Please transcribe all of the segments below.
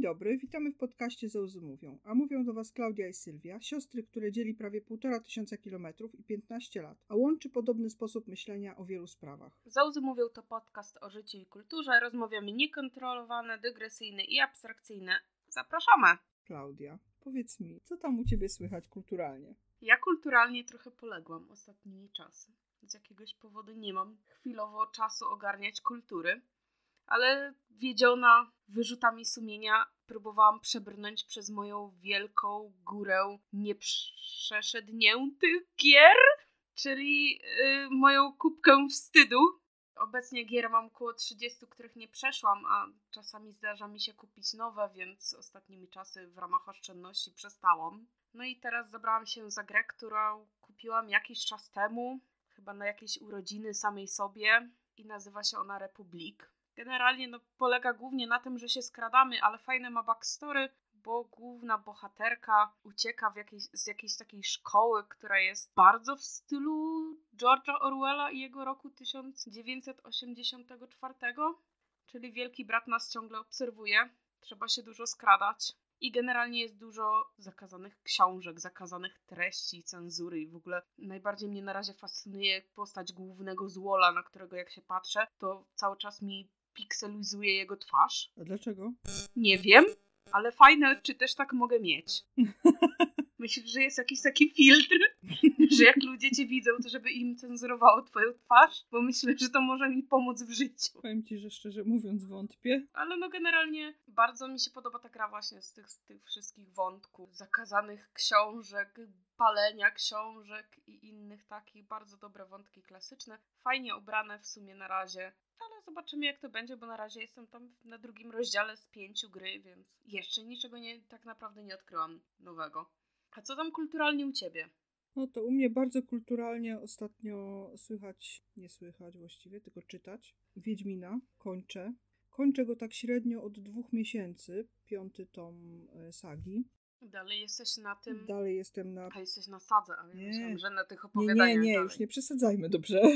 dobry, witamy w podcaście Zauzy Mówią, a mówią do Was Klaudia i Sylwia, siostry, które dzieli prawie półtora tysiąca kilometrów i 15 lat, a łączy podobny sposób myślenia o wielu sprawach. Zauzy Mówią to podcast o życiu i kulturze, rozmowy niekontrolowane, dygresyjne i abstrakcyjne. Zapraszamy! Klaudia, powiedz mi, co tam u Ciebie słychać kulturalnie? Ja kulturalnie trochę poległam ostatnimi czasy. Z jakiegoś powodu nie mam chwilowo czasu ogarniać kultury, ale wiedziona wyrzutami sumienia próbowałam przebrnąć przez moją wielką górę nieprzeszedniętych gier, czyli yy, moją kubkę wstydu. Obecnie gier mam około 30, których nie przeszłam, a czasami zdarza mi się kupić nowe, więc ostatnimi czasy w ramach oszczędności przestałam. No i teraz zabrałam się za grę, którą kupiłam jakiś czas temu, chyba na jakieś urodziny samej sobie i nazywa się ona Republik. Generalnie no, polega głównie na tym, że się skradamy, ale fajne ma backstory, bo główna bohaterka ucieka w jakiejś, z jakiejś takiej szkoły, która jest bardzo w stylu George'a Orwella i jego roku 1984, czyli wielki brat nas ciągle obserwuje. Trzeba się dużo skradać. I generalnie jest dużo zakazanych książek, zakazanych treści, cenzury i w ogóle najbardziej mnie na razie fascynuje postać głównego złola, na którego jak się patrzę, to cały czas mi pikselizuje jego twarz. A dlaczego? Nie wiem, ale fajne, czy też tak mogę mieć. Myślisz, że jest jakiś taki filtr, że jak ludzie cię widzą, to żeby im cenzurowało twoją twarz? Bo myślę, że to może mi pomóc w życiu. Powiem ci, że szczerze mówiąc wątpię. Ale no generalnie bardzo mi się podoba ta gra właśnie z tych, z tych wszystkich wątków. Zakazanych książek, palenia książek i innych takich bardzo dobre wątki klasyczne. Fajnie ubrane w sumie na razie. Ale zobaczymy jak to będzie, bo na razie jestem tam na drugim rozdziale z pięciu gry, więc jeszcze niczego nie, tak naprawdę nie odkryłam nowego. A co tam kulturalnie u ciebie? No to u mnie bardzo kulturalnie ostatnio słychać, nie słychać właściwie, tylko czytać. Wiedźmina kończę. Kończę go tak średnio od dwóch miesięcy, piąty tom e, sagi. Dalej jesteś na tym. Dalej jestem na. A jesteś na sadze, a nie myślałam, że na tych Nie, opowiadaniach. nie, nie, dalej. już nie przesadzajmy, dobrze?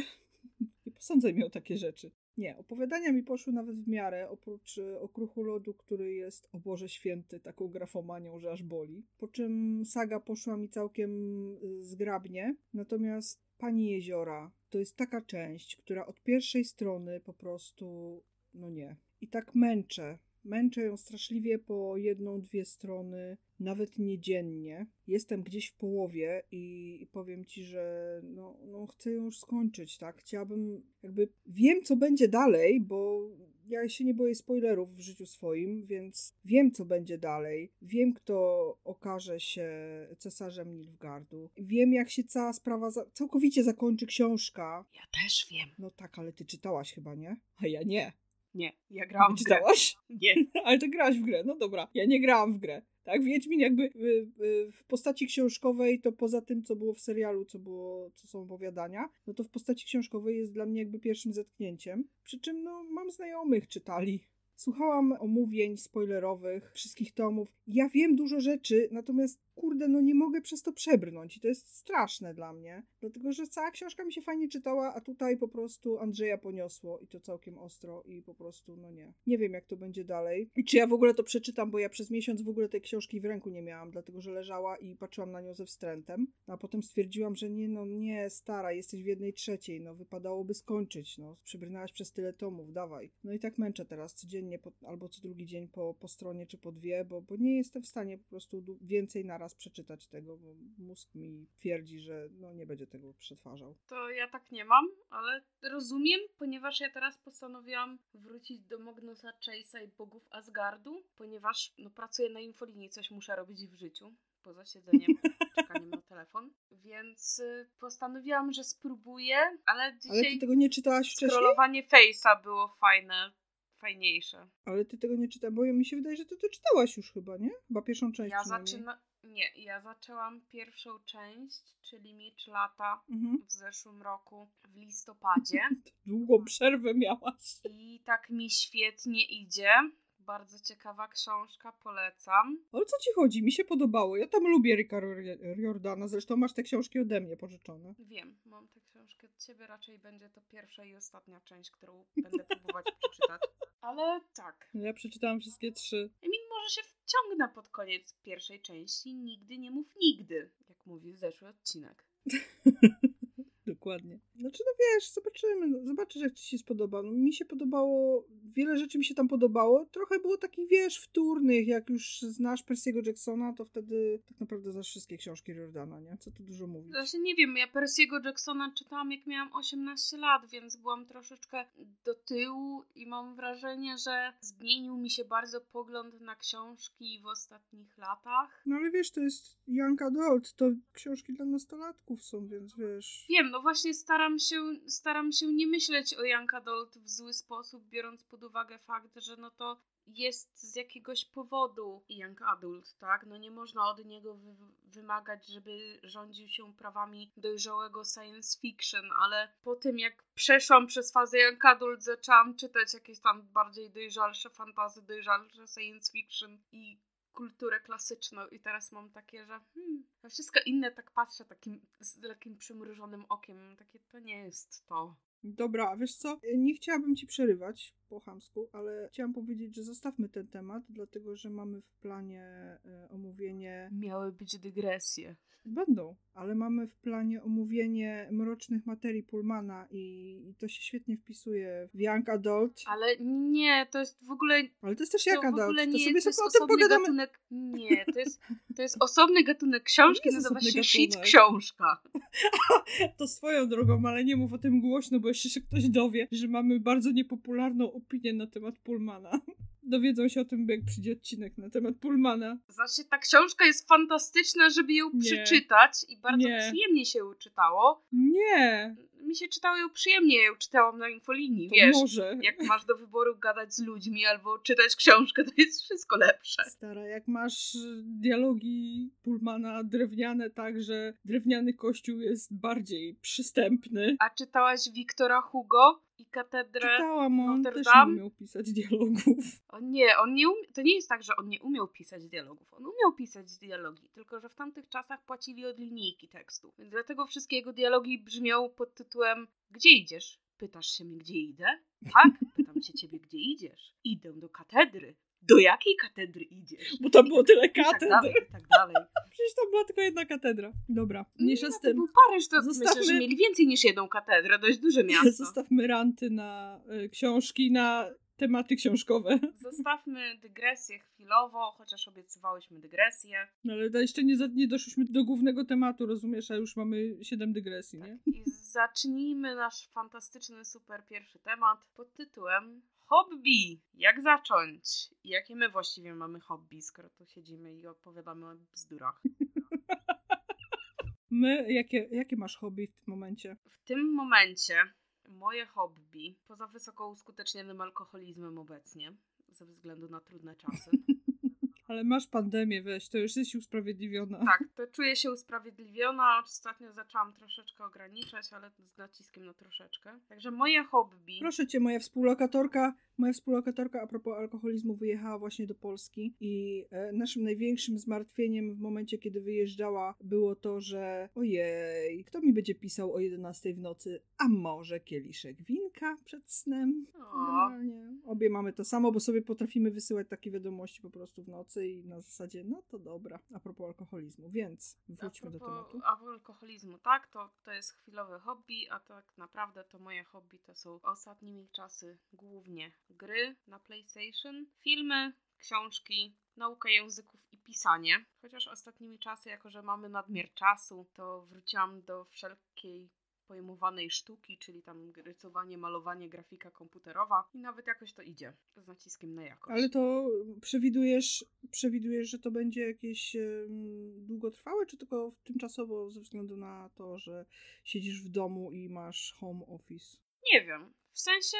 Nie posądzaj mnie o takie rzeczy. Nie, opowiadania mi poszły nawet w miarę, oprócz e, Okruchu Lodu, który jest, o Boże Święty, taką grafomanią, że aż boli. Po czym saga poszła mi całkiem e, zgrabnie. Natomiast Pani Jeziora to jest taka część, która od pierwszej strony po prostu, no nie. I tak męczę. Męczę ją straszliwie po jedną, dwie strony, nawet niedziennie. Jestem gdzieś w połowie i, i powiem ci, że no, no chcę ją już skończyć, tak? Chciałabym, jakby wiem, co będzie dalej, bo ja się nie boję spoilerów w życiu swoim, więc wiem, co będzie dalej. Wiem, kto okaże się cesarzem Nilfgardu. Wiem, jak się cała sprawa za- całkowicie zakończy książka. Ja też wiem. No tak, ale ty czytałaś chyba, nie? A ja nie. Nie, ja grałam w grę. Czytałaś? Nie. Ale ty grałaś w grę, no dobra. Ja nie grałam w grę. Tak, Wiedźmin jakby y, y, w postaci książkowej, to poza tym, co było w serialu, co było, co są opowiadania, no to w postaci książkowej jest dla mnie jakby pierwszym zetknięciem. Przy czym, no, mam znajomych, czytali. Słuchałam omówień spoilerowych, wszystkich tomów. Ja wiem dużo rzeczy, natomiast kurde, no nie mogę przez to przebrnąć i to jest straszne dla mnie, dlatego że cała książka mi się fajnie czytała, a tutaj po prostu Andrzeja poniosło i to całkiem ostro i po prostu, no nie. Nie wiem, jak to będzie dalej i czy ja w ogóle to przeczytam, bo ja przez miesiąc w ogóle tej książki w ręku nie miałam, dlatego że leżała i patrzyłam na nią ze wstrętem, a potem stwierdziłam, że nie, no nie, stara, jesteś w jednej trzeciej, no wypadałoby skończyć, no przebrnęłaś przez tyle tomów, dawaj. No i tak męczę teraz codziennie po, albo co drugi dzień po, po stronie czy po dwie, bo, bo nie jestem w stanie po prostu więcej naraz przeczytać tego, bo mózg mi twierdzi, że no nie będzie tego przetwarzał. To ja tak nie mam, ale rozumiem, ponieważ ja teraz postanowiłam wrócić do Magnusa Chase'a i bogów Asgardu, ponieważ no, pracuję na infolinii, coś muszę robić w życiu, poza siedzeniem, czekaniem na telefon, więc y, postanowiłam, że spróbuję, ale Ale dzisiaj ty tego nie czytałaś wcześniej? scrollowanie Face'a było fajne, fajniejsze. Ale ty tego nie czytałaś, bo mi się wydaje, że ty to czytałaś już chyba, nie? Chyba pierwszą część Ja zaczyna... Nie, ja zaczęłam pierwszą część, czyli Miecz Lata Mhm. w zeszłym roku w listopadzie. Długą przerwę miałaś. I tak mi świetnie idzie. Bardzo ciekawa książka, polecam. Ale co ci chodzi? Mi się podobało. Ja tam lubię Ricka Riordana. Zresztą masz te książki ode mnie pożyczone. Wiem, mam tę książkę od ciebie, raczej będzie to pierwsza i ostatnia część, którą będę próbować przeczytać. Ale tak. Ja przeczytałam wszystkie trzy. Emin, może się wciągnę pod koniec pierwszej części. Nigdy nie mów nigdy, jak mówił zeszły odcinek. Dokładnie. Znaczy, no wiesz, zobaczymy. No, zobaczysz, jak ci się spodoba. No, mi się podobało, wiele rzeczy mi się tam podobało. Trochę było takich, wiesz, wtórnych. Jak już znasz Percy'ego Jacksona, to wtedy tak naprawdę znasz wszystkie książki Jordana, nie? Co tu dużo mówić. Znaczy, nie wiem, ja Percy'ego Jacksona czytałam, jak miałam 18 lat, więc byłam troszeczkę do tyłu i mam wrażenie, że zmienił mi się bardzo pogląd na książki w ostatnich latach. No ale wiesz, to jest young adult, to książki dla nastolatków są, więc wiesz... Wiem, no właśnie staram się, staram się nie myśleć o Young Adult w zły sposób, biorąc pod uwagę fakt, że no to jest z jakiegoś powodu Young Adult, tak? No nie można od niego wy wymagać, żeby rządził się prawami dojrzałego science fiction, ale po tym jak przeszłam przez fazę Young Adult, zaczęłam czytać jakieś tam bardziej dojrzalsze fantazy, dojrzalsze science fiction i kulturę klasyczną i teraz mam takie, że hmm, na wszystko inne tak patrzę takim z takim przymrużonym okiem, takie to nie jest to. Dobra, wiesz co, nie chciałabym ci przerywać po chamsku, ale chciałam powiedzieć, że zostawmy ten temat, dlatego że mamy w planie e, omówienie... Miały być dygresje. Będą, ale mamy w planie omówienie mrocznych materii Pullmana i, i to się świetnie wpisuje w Young Adult. Ale nie, to jest w ogóle... Ale to jest też Young Adult, to, nie, sobie to sobie o tym pogadamy. Gatunek, nie, to jest, to jest osobny gatunek książki, nazywa się gatunek. Shit Książka. to swoją drogą, ale nie mów o tym głośno, bo jeszcze się ktoś dowie, że mamy bardzo niepopularną opinię na temat Pullmana dowiedzą się o tym, jak przyjdzie odcinek na temat Pullmana. Znaczy, ta książka jest fantastyczna, żeby ją nie. przeczytać i bardzo nie. przyjemnie się ją czytało. Nie. Mi się czytało ją przyjemnie, ja ją czytałam na infolinii, to wiesz. Może. Jak masz do wyboru gadać z ludźmi albo czytać książkę, to jest wszystko lepsze. Stara, jak masz dialogi Pullmana drewniane tak, że drewniany kościół jest bardziej przystępny. A czytałaś Wiktora Hugo? i katedrę Czytałam, on Notre też nie umiał pisać dialogów. O nie, on nie umie, to nie jest tak, że on nie umiał pisać dialogów. On umiał pisać dialogi, tylko że w tamtych czasach płacili od linijki tekstu. Więc dlatego wszystkie jego dialogi brzmią pod tytułem Gdzie idziesz? Pytasz się mnie, gdzie idę? Tak, pytam się ciebie, gdzie idziesz. Idę do katedry do jakiej katedry idziesz? Bo tam było tyle katedr. I tak dalej, i tak dalej. Przecież tam była tylko jedna katedra. Dobra, mniejsza no, z tym. Był Paryż, to Zostawmy... myślę, że mieli więcej niż jedną katedrę, dość duże miasto. Zostawmy ranty na y, książki, na tematy książkowe. Zostawmy dygresję chwilowo, chociaż obiecywałyśmy dygresję. No ale jeszcze nie, nie doszliśmy do głównego tematu, rozumiesz, a już mamy siedem dygresji, tak. nie? I zacznijmy nasz fantastyczny, super pierwszy temat pod tytułem Hobby! Jak zacząć? Jakie my właściwie mamy hobby, skoro tu siedzimy i opowiadamy o bzdurach? My, jakie, jakie masz hobby w tym momencie? W tym momencie moje hobby, poza wysoko uskutecznionym alkoholizmem obecnie, ze względu na trudne czasy, Ale masz pandemię, weź, to już jesteś usprawiedliwiona. Tak, to czuję się usprawiedliwiona. Ostatnio zaczęłam troszeczkę ograniczać, ale z naciskiem na troszeczkę. Także moje hobby. Proszę cię, moja współlokatorka Moja współlokatorka a propos alkoholizmu wyjechała właśnie do Polski i e, naszym największym zmartwieniem w momencie, kiedy wyjeżdżała było to, że ojej, kto mi będzie pisał o 11 w nocy, a może kieliszek winka przed snem? Generalnie. Obie mamy to samo, bo sobie potrafimy wysyłać takie wiadomości po prostu w nocy i na zasadzie, no to dobra, a propos alkoholizmu, więc wróćmy do tematu. A alkoholizmu, tak, to, to jest chwilowe hobby, a tak naprawdę to moje hobby to są ostatnimi czasy głównie gry na PlayStation, filmy, książki, nauka języków i pisanie. Chociaż ostatnimi czasy, jako że mamy nadmiar czasu, to wróciłam do wszelkiej pojmowanej sztuki, czyli tam rysowanie, malowanie, grafika komputerowa i nawet jakoś to idzie z naciskiem na jakość. Ale to przewidujesz, przewidujesz że to będzie jakieś długotrwałe, czy tylko tymczasowo ze względu na to, że siedzisz w domu i masz home office? Nie wiem. W sensie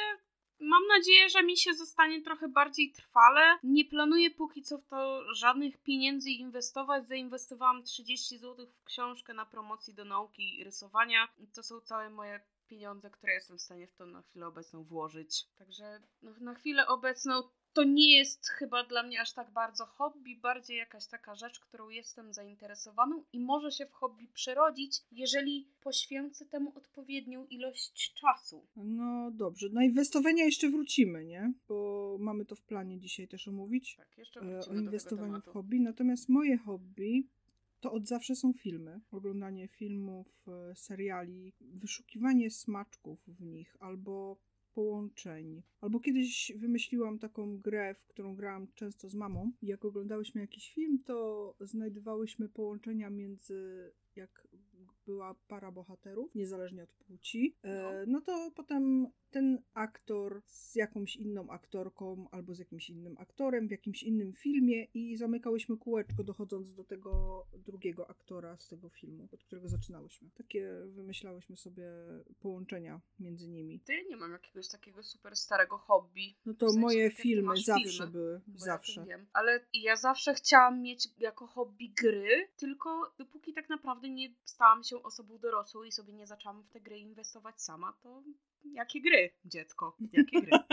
Mam nadzieję, że mi się zostanie trochę bardziej trwale. Nie planuję póki co w to żadnych pieniędzy inwestować. Zainwestowałam 30 zł w książkę na promocji do nauki i rysowania. To są całe moje pieniądze, które jestem w stanie w to na chwilę obecną włożyć. Także no, na chwilę obecną to nie jest chyba dla mnie aż tak bardzo hobby, bardziej jakaś taka rzecz, którą jestem zainteresowaną i może się w hobby przerodzić, jeżeli poświęcę temu odpowiednią ilość czasu. No dobrze, na inwestowania jeszcze wrócimy, nie? Bo mamy to w planie dzisiaj też omówić. Tak, jeszcze e, wrócimy O inwestowaniu w hobby. Natomiast moje hobby to od zawsze są filmy. Oglądanie filmów, e, seriali, wyszukiwanie smaczków w nich albo połączeń. Albo kiedyś wymyśliłam taką grę, w którą grałam często z mamą. Jak oglądałyśmy jakiś film, to znajdowałyśmy połączenia między jak była para bohaterów, niezależnie od płci, e, no to potem ten aktor z jakąś inną aktorką albo z jakimś innym aktorem w jakimś innym filmie i zamykałyśmy kółeczko dochodząc do tego drugiego aktora z tego filmu, od którego zaczynałyśmy. Takie wymyślałyśmy sobie połączenia między nimi. Ty nie mam jakiegoś takiego super starego hobby. No to W sensie, moje tak filmy zawsze filmy. były, zawsze. Ja wiem. Ale ja zawsze chciałam mieć jako hobby gry, tylko dopóki tak naprawdę nie stałam się osobą dorosłą i sobie nie zaczęłam w te gry inwestować sama, to jakie gry, dziecko? Jakie gry?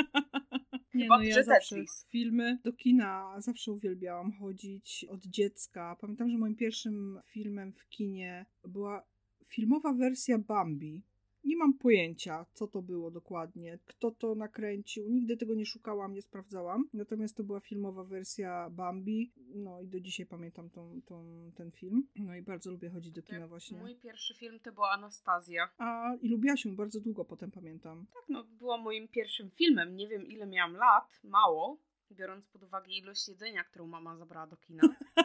Nie, Chyba no ja zawsze filmy do kina zawsze uwielbiałam chodzić od dziecka. Pamiętam, że moim pierwszym filmem w kinie była filmowa wersja Bambi. Nie mam pojęcia, co to było dokładnie, kto to nakręcił. Nigdy tego nie szukałam, nie sprawdzałam. Natomiast to była filmowa wersja Bambi. No i do dzisiaj pamiętam tą, tą, ten film. No i bardzo lubię chodzić do kina właśnie. Mój pierwszy film to była Anastazja. A i lubiła się bardzo długo potem pamiętam. Tak, no była moim pierwszym filmem. Nie wiem ile miałam lat, mało, biorąc pod uwagę ilość jedzenia, którą mama zabrała do kina.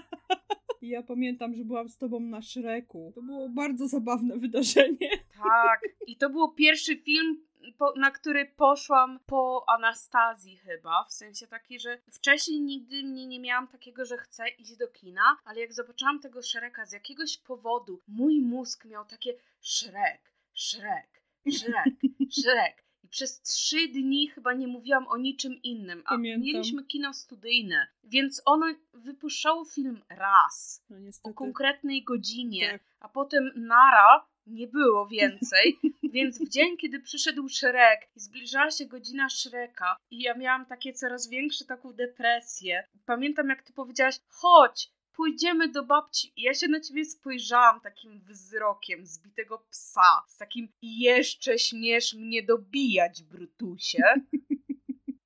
Ja pamiętam, że byłam z tobą na Szreku. To było bardzo zabawne wydarzenie. Tak. I to był pierwszy film, po, na który poszłam po Anastazji chyba. W sensie taki, że wcześniej nigdy mnie nie miałam takiego, że chcę iść do kina, ale jak zobaczyłam tego Shreka z jakiegoś powodu, mój mózg miał takie Shrek, Shrek, Shrek, Shrek. I przez trzy dni chyba nie mówiłam o niczym innym. A Pamiętam. mieliśmy kino studyjne, więc ono wypuszczało film raz No o konkretnej godzinie, Tak. a potem nara nie było więcej, więc w dzień, kiedy przyszedł Shrek i zbliżała się godzina Shreka i ja miałam takie coraz większe taką depresję. Pamiętam jak ty powiedziałaś, chodź, pójdziemy do babci. I ja się na ciebie spojrzałam takim wzrokiem zbitego psa, z takim jeszcze śmiesz mnie dobijać, Brutusie.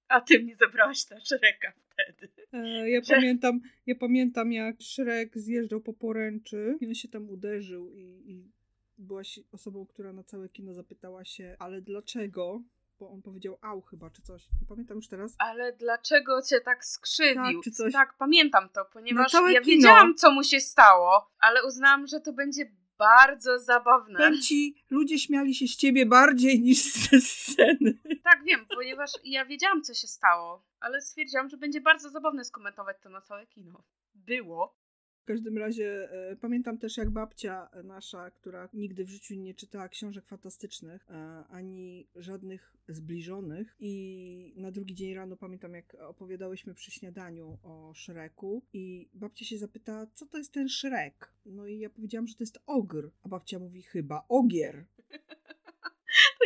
A ty mnie zabrałaś na Shreka wtedy. E, ja, pamiętam, ja pamiętam, jak Szrek zjeżdżał po poręczy i on się tam uderzył i, i byłaś osobą, która na całe kino zapytała się, ale dlaczego? Bo on powiedział au chyba, czy coś. Nie pamiętam już teraz. Ale dlaczego cię tak skrzywił? Tak. Tak, pamiętam to, ponieważ ja kino. wiedziałam, co mu się stało, ale uznałam, że to będzie bardzo zabawne. Powiem ci, ludzie śmiali się z ciebie bardziej niż ze sceny. Tak, wiem, ponieważ ja wiedziałam, co się stało, ale stwierdziłam, że będzie bardzo zabawne skomentować to na całe kino. Było. W każdym razie e, pamiętam też jak babcia nasza, która nigdy w życiu nie czytała książek fantastycznych, e, ani żadnych zbliżonych. I na drugi dzień rano pamiętam jak opowiadałyśmy przy śniadaniu o Szreku i babcia się zapytała, co to jest ten Szrek? No i ja powiedziałam, że to jest ogr. A babcia mówi chyba ogier.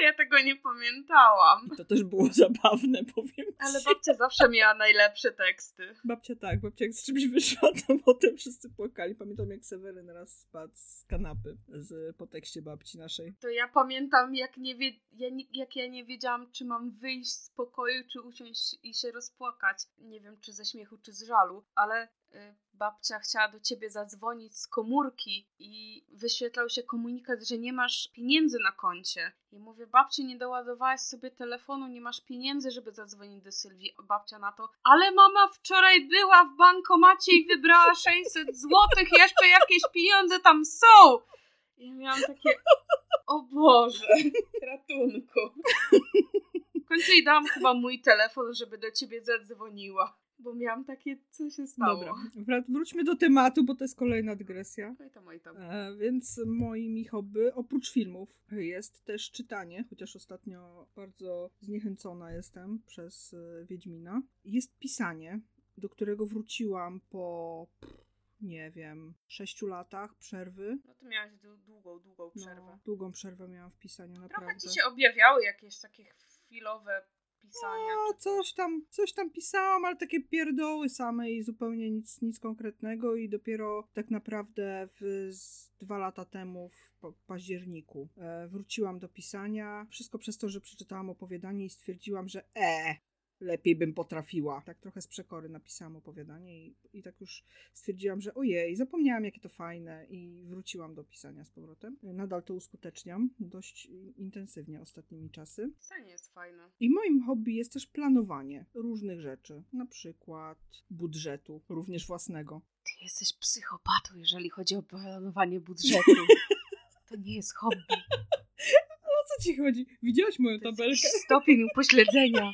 Ja tego nie pamiętałam. I to też było zabawne, powiem Ale ci. babcia zawsze miała najlepsze teksty. Babcia tak, babcia jak z czymś wyszła, to potem wszyscy płakali. Pamiętam jak Seweryn raz spadł z kanapy z, po tekście babci naszej. To ja pamiętam, jak, nie wie, ja, nie- jak ja nie wiedziałam, czy mam wyjść z pokoju, czy usiąść i się rozpłakać. Nie wiem, czy ze śmiechu, czy z żalu, ale y, babcia chciała do ciebie zadzwonić z komórki i wyświetlał się komunikat, że nie masz pieniędzy na koncie. I mówię, babci, nie doładowałaś sobie telefonu, nie masz pieniędzy, żeby zadzwonić do Sylwii. Babcia na to, ale mama wczoraj była w bankomacie i wybrała 600 złotych, jeszcze jakieś pieniądze tam są. I ja miałam takie, o Boże, ratunku. W końcu jej dałam chyba mój telefon, żeby do ciebie zadzwoniła, bo miałam takie, co się stało. Dobra, wró- wróćmy do tematu, bo to jest kolejna dygresja. Oj tam, oj tam. E, więc moimi hobby, oprócz filmów, jest też czytanie, chociaż ostatnio bardzo zniechęcona jestem przez e, Wiedźmina. Jest pisanie, do którego wróciłam po, nie wiem, sześciu latach przerwy. No to miałaś dłu- długą, długą przerwę. No, długą przerwę miałam w pisaniu, Trochę naprawdę. ci się objawiały jakieś takie chwilowe pisania. No, coś tam, coś tam pisałam, ale takie pierdoły same i zupełnie nic, nic konkretnego i dopiero tak naprawdę w, dwa lata temu w październiku e, wróciłam do pisania. Wszystko przez to, że przeczytałam opowiadanie i stwierdziłam, że e, lepiej bym potrafiła. Tak trochę z przekory napisałam opowiadanie i, i tak już stwierdziłam, że ojej, zapomniałam jakie to fajne i wróciłam do pisania z powrotem. Nadal to uskuteczniam dość intensywnie ostatnimi czasy. Pisanie jest fajne. I moim hobby jest też planowanie różnych rzeczy, na przykład budżetu, również własnego. Ty jesteś psychopatą, jeżeli chodzi o planowanie budżetu. To nie jest hobby. O co ci chodzi? Widziałaś moją To jest tabelkę? jakiś stopień upośledzenia.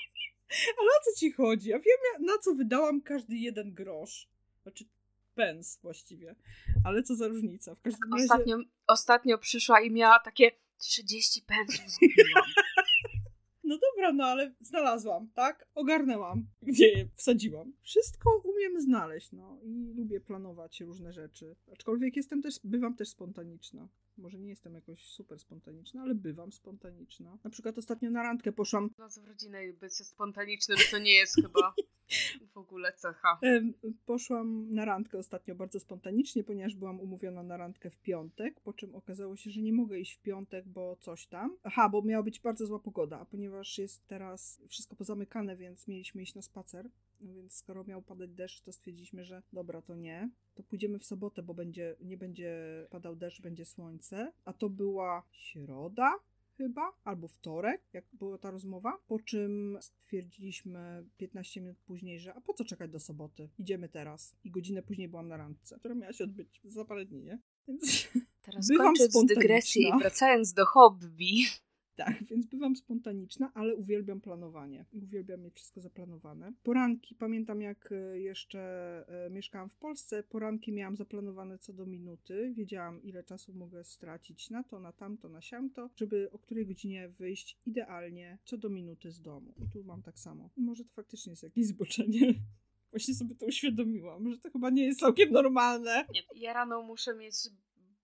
Ale o co ci chodzi? Ja wiem, na co wydałam każdy jeden grosz. Znaczy pens właściwie. Ale co za różnica? W każdym razie... Ostatnio, ostatnio przyszła i miała takie 30 pensów zgubiłam. No dobra, no ale znalazłam, tak? Ogarnęłam, gdzie je wsadziłam. Wszystko umiem znaleźć, no i lubię planować różne rzeczy. Aczkolwiek jestem też, bywam też spontaniczna. Może nie jestem jakoś super spontaniczna, ale bywam spontaniczna. Na przykład ostatnio na randkę poszłam No z rodzinę i bycie spontanicznym to nie jest chyba w ogóle cecha. Poszłam na randkę ostatnio bardzo spontanicznie, ponieważ byłam umówiona na randkę w piątek, po czym okazało się, że nie mogę iść w piątek, bo coś tam. Aha, bo miała być bardzo zła pogoda, a ponieważ jest teraz wszystko pozamykane, więc mieliśmy iść na spacer. No więc skoro miał padać deszcz, to stwierdziliśmy, że dobra, to nie. To pójdziemy w sobotę, bo będzie, nie będzie padał deszcz, będzie słońce. A to była środa, chyba, albo wtorek, jak była ta rozmowa, po czym stwierdziliśmy 15 minut później, że a po co czekać do soboty? Idziemy teraz. I godzinę później byłam na randce, która miała się odbyć za parę dni, nie? Więc Teraz Bywam kończąc dygresję i wracając do hobby. Tak, więc bywam spontaniczna, ale uwielbiam planowanie. Uwielbiam mieć wszystko zaplanowane. Poranki, pamiętam jak e, jeszcze e, mieszkałam w Polsce, poranki miałam zaplanowane co do minuty. Wiedziałam, ile czasu mogę stracić na to, na tamto, na siamto, żeby o której godzinie wyjść idealnie co do minuty z domu. I tu mam tak samo. Może to faktycznie jest jakieś zboczenie. Właśnie sobie to uświadomiłam, że to chyba nie jest całkiem normalne. Nie, ja rano muszę mieć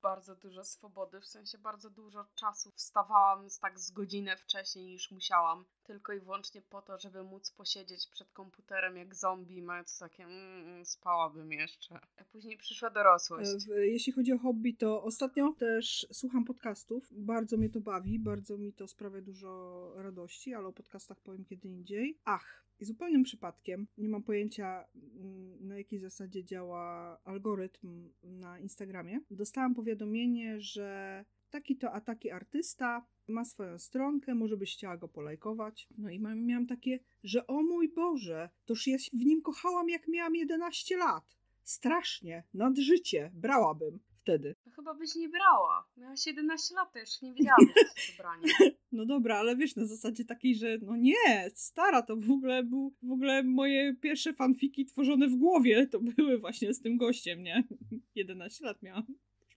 bardzo dużo swobody, w sensie bardzo dużo czasu. Wstawałam z tak z godzinę wcześniej niż musiałam, tylko i wyłącznie po to, żeby móc posiedzieć przed komputerem jak zombie, mając takie mm, spałabym jeszcze. A później przyszła dorosłość. Jeśli chodzi o hobby, to ostatnio też słucham podcastów. Bardzo mnie to bawi, bardzo mi to sprawia dużo radości, ale o podcastach powiem kiedy indziej. Ach, i zupełnym przypadkiem, nie mam pojęcia mm, na jakiej zasadzie działa algorytm na Instagramie. Dostałam powiadomienie, że taki to a taki artysta ma swoją stronkę, może byś chciała go polajkować. No i miałam takie, że o mój Boże, toż ja się w nim kochałam jak miałam 11 lat. Strasznie, nad życie, brałabym wtedy. No chyba byś nie brała. Miałaś 11 lat, to już nie wiedziałam, to jest wybranie. No dobra, ale wiesz, na zasadzie takiej, że no nie, stara, to w ogóle był, w ogóle moje pierwsze fanfiki tworzone w głowie, to były właśnie z tym gościem, nie? 11 lat miałam,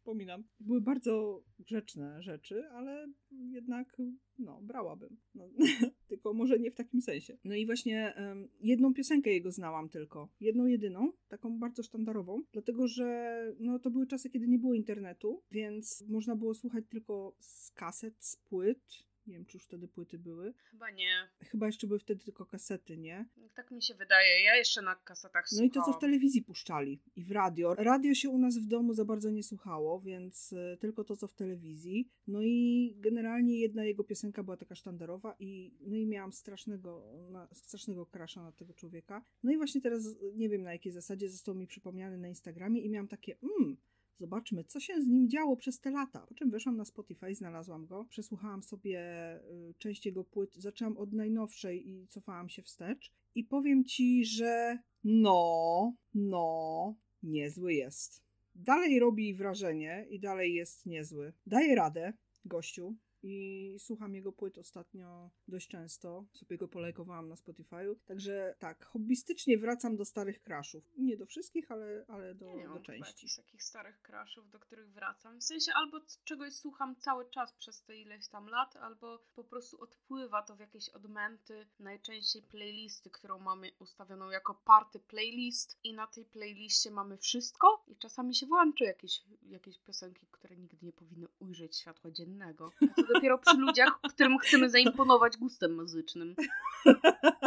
przypominam. Były bardzo grzeczne rzeczy, ale jednak, no, brałabym. No, tylko może nie w takim sensie. No i właśnie em, jedną piosenkę jego znałam tylko. Jedną, jedyną, taką bardzo sztandarową, dlatego że no, to były czasy, kiedy nie było internetu, więc można było słuchać tylko z kaset, z płyt. Nie wiem, czy już wtedy płyty były. Chyba nie. Chyba jeszcze były wtedy tylko kasety, nie? Tak mi się wydaje. Ja jeszcze na kasetach No i to, co w słuchałam. telewizji puszczali i w radio. Radio się u nas w domu za bardzo nie słuchało, więc e, tylko to, co w telewizji. No i generalnie jedna jego piosenka była taka sztandarowa i, no i miałam strasznego, na, strasznego crusha na tego człowieka. No i właśnie teraz nie wiem na jakiej zasadzie został mi przypomniany na Instagramie i miałam takie, mmm, Zobaczmy, co się z nim działo przez te lata. Po czym weszłam na Spotify, znalazłam go, przesłuchałam sobie y, część jego płyt, zaczęłam od najnowszej i cofałam się wstecz. I powiem ci, że no, no, niezły jest. Dalej robi wrażenie i dalej jest niezły. Daje radę, gościu. I słucham jego płyt ostatnio dość często. Sobie go polajkowałam na Spotify'u. Także tak, hobbystycznie wracam do starych crashów. Nie do wszystkich, ale, ale do, Ja nie do mam części. jakichś takich starych crashów, do których wracam. W sensie albo czegoś słucham cały czas przez te ileś tam lat, albo po prostu odpływa to w jakieś odmęty, najczęściej playlisty, którą mamy ustawioną jako party playlist i na tej playliście mamy wszystko I czasami się włączy jakieś, jakieś piosenki, które nigdy nie powinny ujrzeć światła dziennego. A dopiero przy ludziach, którym chcemy zaimponować gustem muzycznym.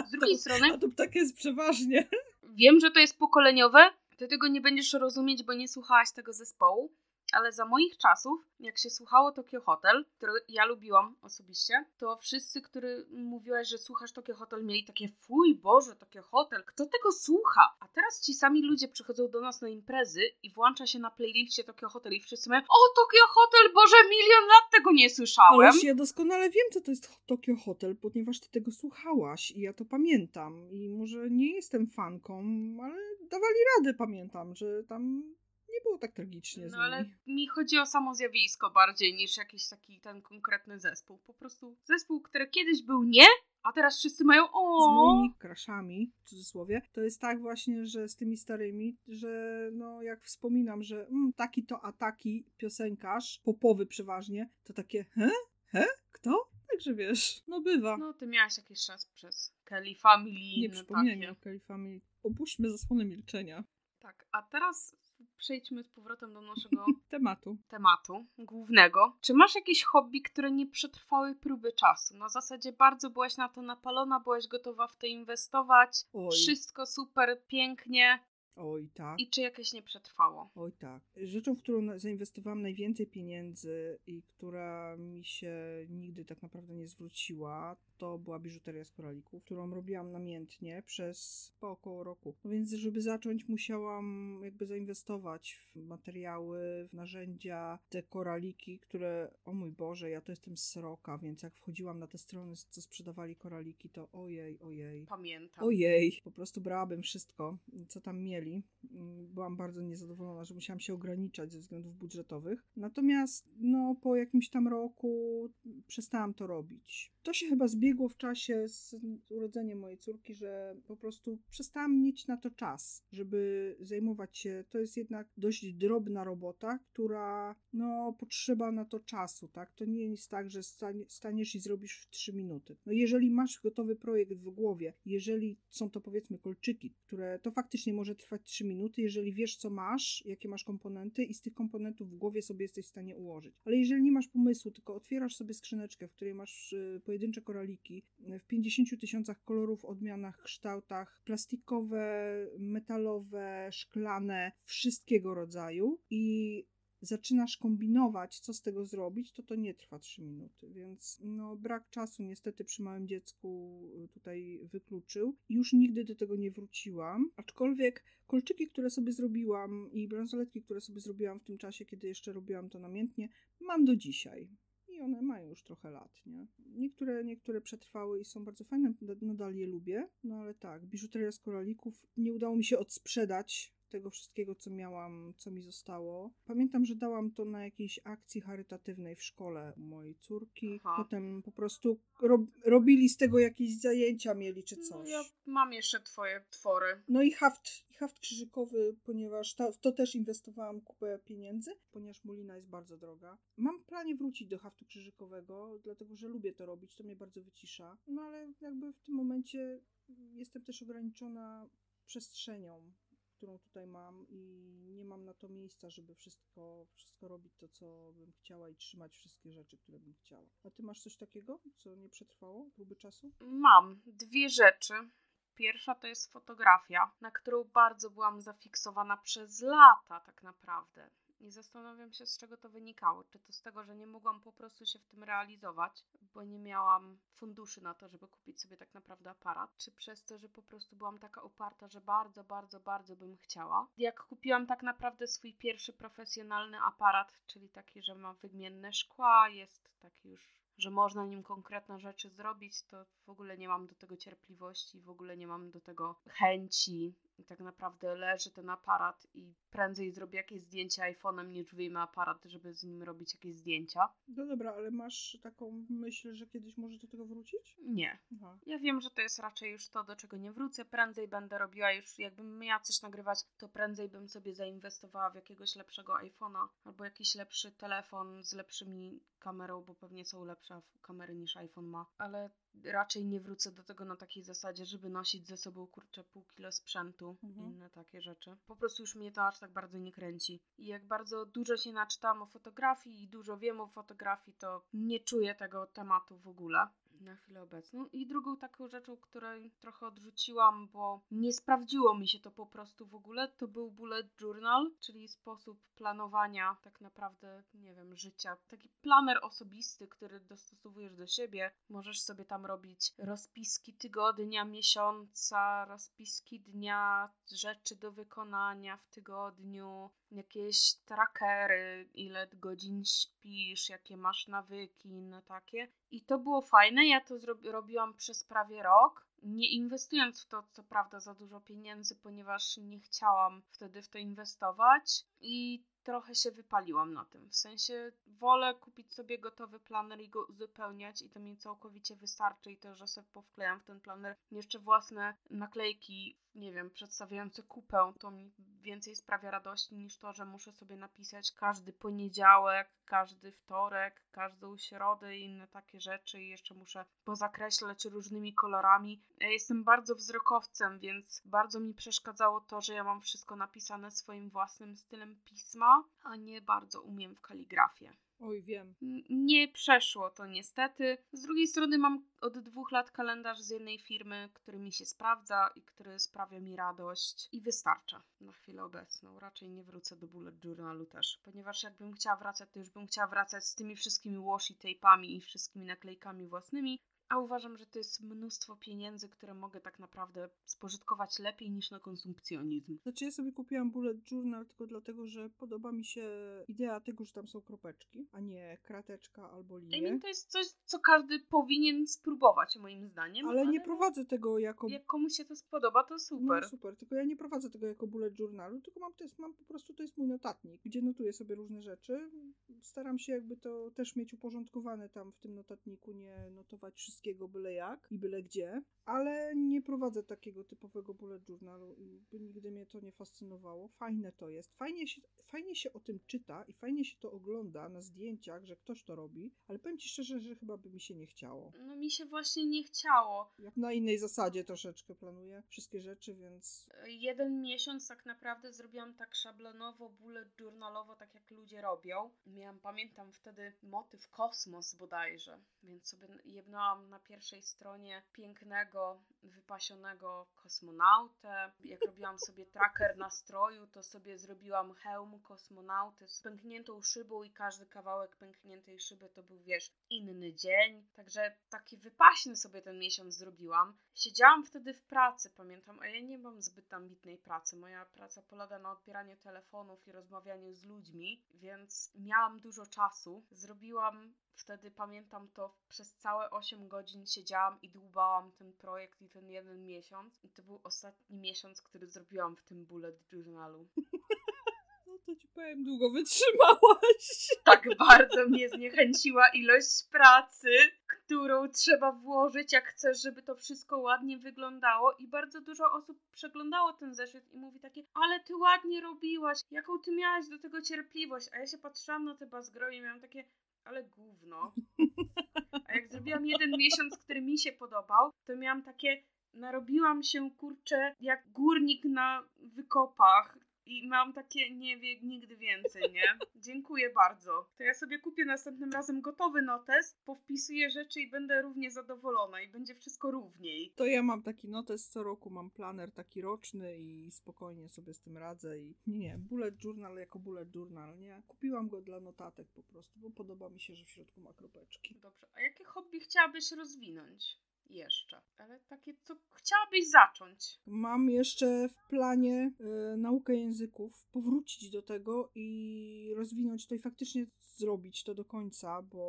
Z drugiej strony... A to tak jest przeważnie. Wiem, że to jest pokoleniowe, ty tego nie będziesz rozumieć, bo nie słuchałaś tego zespołu, ale za moich czasów, jak się słuchało Tokyo Hotel, który ja lubiłam osobiście, to wszyscy, którzy mówiłeś, że słuchasz Tokyo Hotel, mieli takie fuj, Boże, Tokyo Hotel, kto tego słucha? A teraz ci sami ludzie przychodzą do nas na imprezy i włącza się na playliście Tokyo Hotel i wszyscy mówią, o Tokyo Hotel, Boże, milion lat tego nie słyszałem. Ależ ja doskonale wiem, co to jest Tokyo Hotel, ponieważ ty tego słuchałaś i ja to pamiętam. I może nie jestem fanką, ale dawali radę, pamiętam, że tam nie było tak tragicznie. No ale mi chodzi o samo zjawisko bardziej niż jakiś taki ten konkretny zespół. Po prostu zespół, który kiedyś był nie, a teraz wszyscy mają o. Z moimi kraszami, w cudzysłowie, to jest tak właśnie, że z tymi starymi, że no jak wspominam, że mm, taki to a taki piosenkarz, popowy przeważnie, to takie he? He? Kto? Także wiesz, no bywa. No ty miałaś jakiś czas przez Kelly Family. Nie przypominaj mi o Kelly Family. Opuśćmy zasłonę milczenia. Tak, a teraz przejdźmy z powrotem do naszego tematu. tematu głównego. Czy masz jakieś hobby, które nie przetrwały próby czasu? Na zasadzie bardzo byłaś na to napalona, byłaś gotowa w to inwestować, Oj. wszystko super, pięknie, Oj, tak. I czy jakieś nie przetrwało? Oj, tak. Rzeczą, w którą zainwestowałam najwięcej pieniędzy i która mi się nigdy tak naprawdę nie zwróciła, to była biżuteria z koralików, którą robiłam namiętnie przez po około roku. No więc, żeby zacząć, musiałam jakby zainwestować w materiały, w narzędzia, te koraliki, które, o mój Boże, ja to jestem sroka, więc jak wchodziłam na te strony, co sprzedawali koraliki, to ojej, ojej. Pamiętam. Ojej, po prostu brałabym wszystko, co tam mieli Byłam bardzo niezadowolona, że musiałam się ograniczać ze względów budżetowych. Natomiast no, po jakimś tam roku przestałam to robić. To się chyba zbiegło w czasie z urodzeniem mojej córki, że po prostu przestałam mieć na to czas, żeby zajmować się. To jest jednak dość drobna robota, która no, potrzeba na to czasu, tak? To nie jest tak, że staniesz i zrobisz w 3 minuty. No, jeżeli masz gotowy projekt w głowie, jeżeli są to powiedzmy kolczyki, które to faktycznie może trwać trwać 3 minuty, jeżeli wiesz, co masz, jakie masz komponenty i z tych komponentów w głowie sobie jesteś w stanie ułożyć. Ale jeżeli nie masz pomysłu, tylko otwierasz sobie skrzyneczkę, w której masz y, pojedyncze koraliki w 50 tysiącach kolorów, odmianach, kształtach, plastikowe, metalowe, szklane, wszystkiego rodzaju i zaczynasz kombinować, co z tego zrobić, to to nie trwa 3 minuty, więc no, brak czasu niestety przy małym dziecku y, tutaj wykluczył. Już nigdy do tego nie wróciłam, aczkolwiek kolczyki, które sobie zrobiłam i bransoletki, które sobie zrobiłam w tym czasie, kiedy jeszcze robiłam to namiętnie, mam do dzisiaj. I one mają już trochę lat, nie? Niektóre, niektóre przetrwały i są bardzo fajne, nadal je lubię, no ale tak, biżuteria z koralików nie udało mi się odsprzedać tego wszystkiego, co miałam, co mi zostało. Pamiętam, że dałam to na jakiejś akcji charytatywnej w szkole mojej córki. Aha. Potem po prostu rob, robili z tego jakieś zajęcia, mieli czy no, coś. No, ja mam jeszcze twoje twory. No i haft, haft krzyżykowy, ponieważ to, w to też inwestowałam kupę pieniędzy, ponieważ mulina jest bardzo droga. Mam w planie wrócić do haftu krzyżykowego, dlatego że lubię to robić, to mnie bardzo wycisza. No ale jakby w tym momencie jestem też ograniczona przestrzenią którą tutaj mam i nie mam na to miejsca, żeby wszystko, wszystko robić to, co bym chciała i trzymać wszystkie rzeczy, które bym chciała. A ty masz coś takiego, co nie przetrwało próby czasu? Mam dwie rzeczy. Pierwsza to jest fotografia, na którą bardzo byłam zafiksowana przez lata, tak naprawdę. I zastanawiam się, z czego to wynikało. Czy to z tego, że nie mogłam po prostu się w tym realizować, bo nie miałam funduszy na to, żeby kupić sobie tak naprawdę aparat, czy przez to, że po prostu byłam taka uparta, że bardzo, bardzo, bardzo bym chciała. Jak kupiłam tak naprawdę swój pierwszy profesjonalny aparat, czyli taki, że ma wymienne szkła, jest taki już że można nim konkretne rzeczy zrobić, to w ogóle nie mam do tego cierpliwości, w ogóle nie mam do tego chęci. I tak naprawdę leży ten aparat i prędzej zrobię jakieś zdjęcia iPhone'em niż wyjmę aparat, żeby z nim robić jakieś zdjęcia. No dobra, ale masz taką myśl, że kiedyś może do tego wrócić? Nie. Aha. Ja wiem, że to jest raczej już to, do czego nie wrócę. Prędzej będę robiła już, jakbym miała coś nagrywać, to prędzej bym sobie zainwestowała w jakiegoś lepszego iPhone'a albo jakiś lepszy telefon z lepszymi kamerą, bo pewnie są lepsze kamery niż iPhone ma. Ale raczej nie wrócę do tego na takiej zasadzie, żeby nosić ze sobą kurczę pół kilo sprzętu mhm. inne takie rzeczy. Po prostu już mnie to aż tak bardzo nie kręci. I jak bardzo dużo się naczytałam o fotografii i dużo wiem o fotografii, to nie czuję tego tematu w ogóle na chwilę obecną. I drugą taką rzeczą, której trochę odrzuciłam, bo nie sprawdziło mi się to po prostu w ogóle, to był bullet journal, czyli sposób planowania tak naprawdę, nie wiem, życia. Taki planer osobisty, który dostosowujesz do siebie. Możesz sobie tam robić rozpiski tygodnia, miesiąca, rozpiski dnia, rzeczy do wykonania w tygodniu, jakieś trackery, ile godzin śpisz, jakie masz nawyki, inne takie. I to było fajne. Ja to robiłam przez prawie rok. Nie inwestując w to, co prawda, za dużo pieniędzy, ponieważ nie chciałam wtedy w to inwestować. I trochę się wypaliłam na tym. W sensie wolę kupić sobie gotowy planer i go uzupełniać i to mi całkowicie wystarczy i to, że sobie powklejam w ten planer jeszcze własne naklejki, nie wiem, przedstawiające kupę, to mi więcej sprawia radości niż to, że muszę sobie napisać każdy poniedziałek, każdy wtorek, każdą środę i inne takie rzeczy i jeszcze muszę pozakreślać różnymi kolorami. Ja jestem bardzo wzrokowcem, więc bardzo mi przeszkadzało to, że ja mam wszystko napisane swoim własnym stylem pisma, a nie bardzo umiem w kaligrafię. Oj, wiem. Nie przeszło to niestety. Z drugiej strony mam od dwóch lat kalendarz z jednej firmy, który mi się sprawdza i który sprawia mi radość i wystarcza na chwilę obecną. Raczej nie wrócę do bullet journalu też, ponieważ jakbym chciała wracać, to już bym chciała wracać z tymi wszystkimi washi tape'ami i wszystkimi naklejkami własnymi, a uważam, że to jest mnóstwo pieniędzy, które mogę tak naprawdę spożytkować lepiej niż na konsumpcjonizm. Znaczy ja sobie kupiłam bullet journal tylko dlatego, że podoba mi się idea tego, że tam są kropeczki, a nie krateczka albo linie. I mean, to jest coś, co każdy powinien spróbować moim zdaniem. Ale, ale nie prowadzę tego jako... Jak komuś się to spodoba, to super. No super, tylko ja nie prowadzę tego jako bullet journalu, tylko mam, to jest, mam po prostu, to jest mój notatnik, gdzie notuję sobie różne rzeczy. Staram się jakby to też mieć uporządkowane tam w tym notatniku, nie notować wszystkiego wszystkiego byle jak i byle gdzie, ale nie prowadzę takiego typowego bullet journalu i nigdy mnie to nie fascynowało. Fajne to jest. Fajnie się, fajnie się o tym czyta i fajnie się to ogląda na zdjęciach, że ktoś to robi, ale powiem Ci szczerze, że chyba by mi się nie chciało. No mi się właśnie nie chciało. Jak na innej zasadzie troszeczkę planuję wszystkie rzeczy, więc... Jeden miesiąc tak naprawdę zrobiłam tak szablonowo, bullet journalowo, tak jak ludzie robią. Miałam, pamiętam wtedy motyw kosmos bodajże, więc sobie na pierwszej stronie pięknego, wypasionego kosmonautę. Jak robiłam sobie tracker nastroju, to sobie zrobiłam hełm kosmonauty z pękniętą szybą i każdy kawałek pękniętej szyby to był, wiesz, inny dzień. Także taki wypaśny sobie ten miesiąc zrobiłam. Siedziałam wtedy w pracy, pamiętam, a ja nie mam zbyt ambitnej pracy. Moja praca polega na odbieraniu telefonów i rozmawianiu z ludźmi, więc miałam dużo czasu. Zrobiłam wtedy pamiętam to przez całe 8 godzin siedziałam i dłubałam ten projekt i ten jeden miesiąc. I to był ostatni miesiąc, który zrobiłam w tym bullet journalu. No to ci powiem, długo wytrzymałaś. Tak bardzo mnie zniechęciła ilość pracy, którą trzeba włożyć, jak chcesz, żeby to wszystko ładnie wyglądało. I bardzo dużo osób przeglądało ten zeszyt i mówi takie, ale ty ładnie robiłaś, jaką ty miałaś do tego cierpliwość. A ja się patrzyłam na te bazgroje i miałam takie, ale gówno. A jak zrobiłam jeden miesiąc, który mi się podobał, to miałam takie, narobiłam się kurczę jak górnik na wykopach. I mam takie, nie wiem, nigdy więcej, nie? Dziękuję bardzo. To ja sobie kupię następnym razem gotowy notes, powpisuję rzeczy i będę równie zadowolona i będzie wszystko równiej. To ja mam taki notes co roku, mam planer taki roczny i spokojnie sobie z tym radzę i nie, nie, bullet journal jako bullet journal, nie? Kupiłam go dla notatek po prostu, bo podoba mi się, że w środku ma kropeczki. Dobrze, a jakie hobby chciałabyś rozwinąć? Jeszcze, ale takie, co chciałabyś zacząć? Mam jeszcze w planie y, naukę języków, powrócić do tego i rozwinąć to i faktycznie zrobić to do końca, bo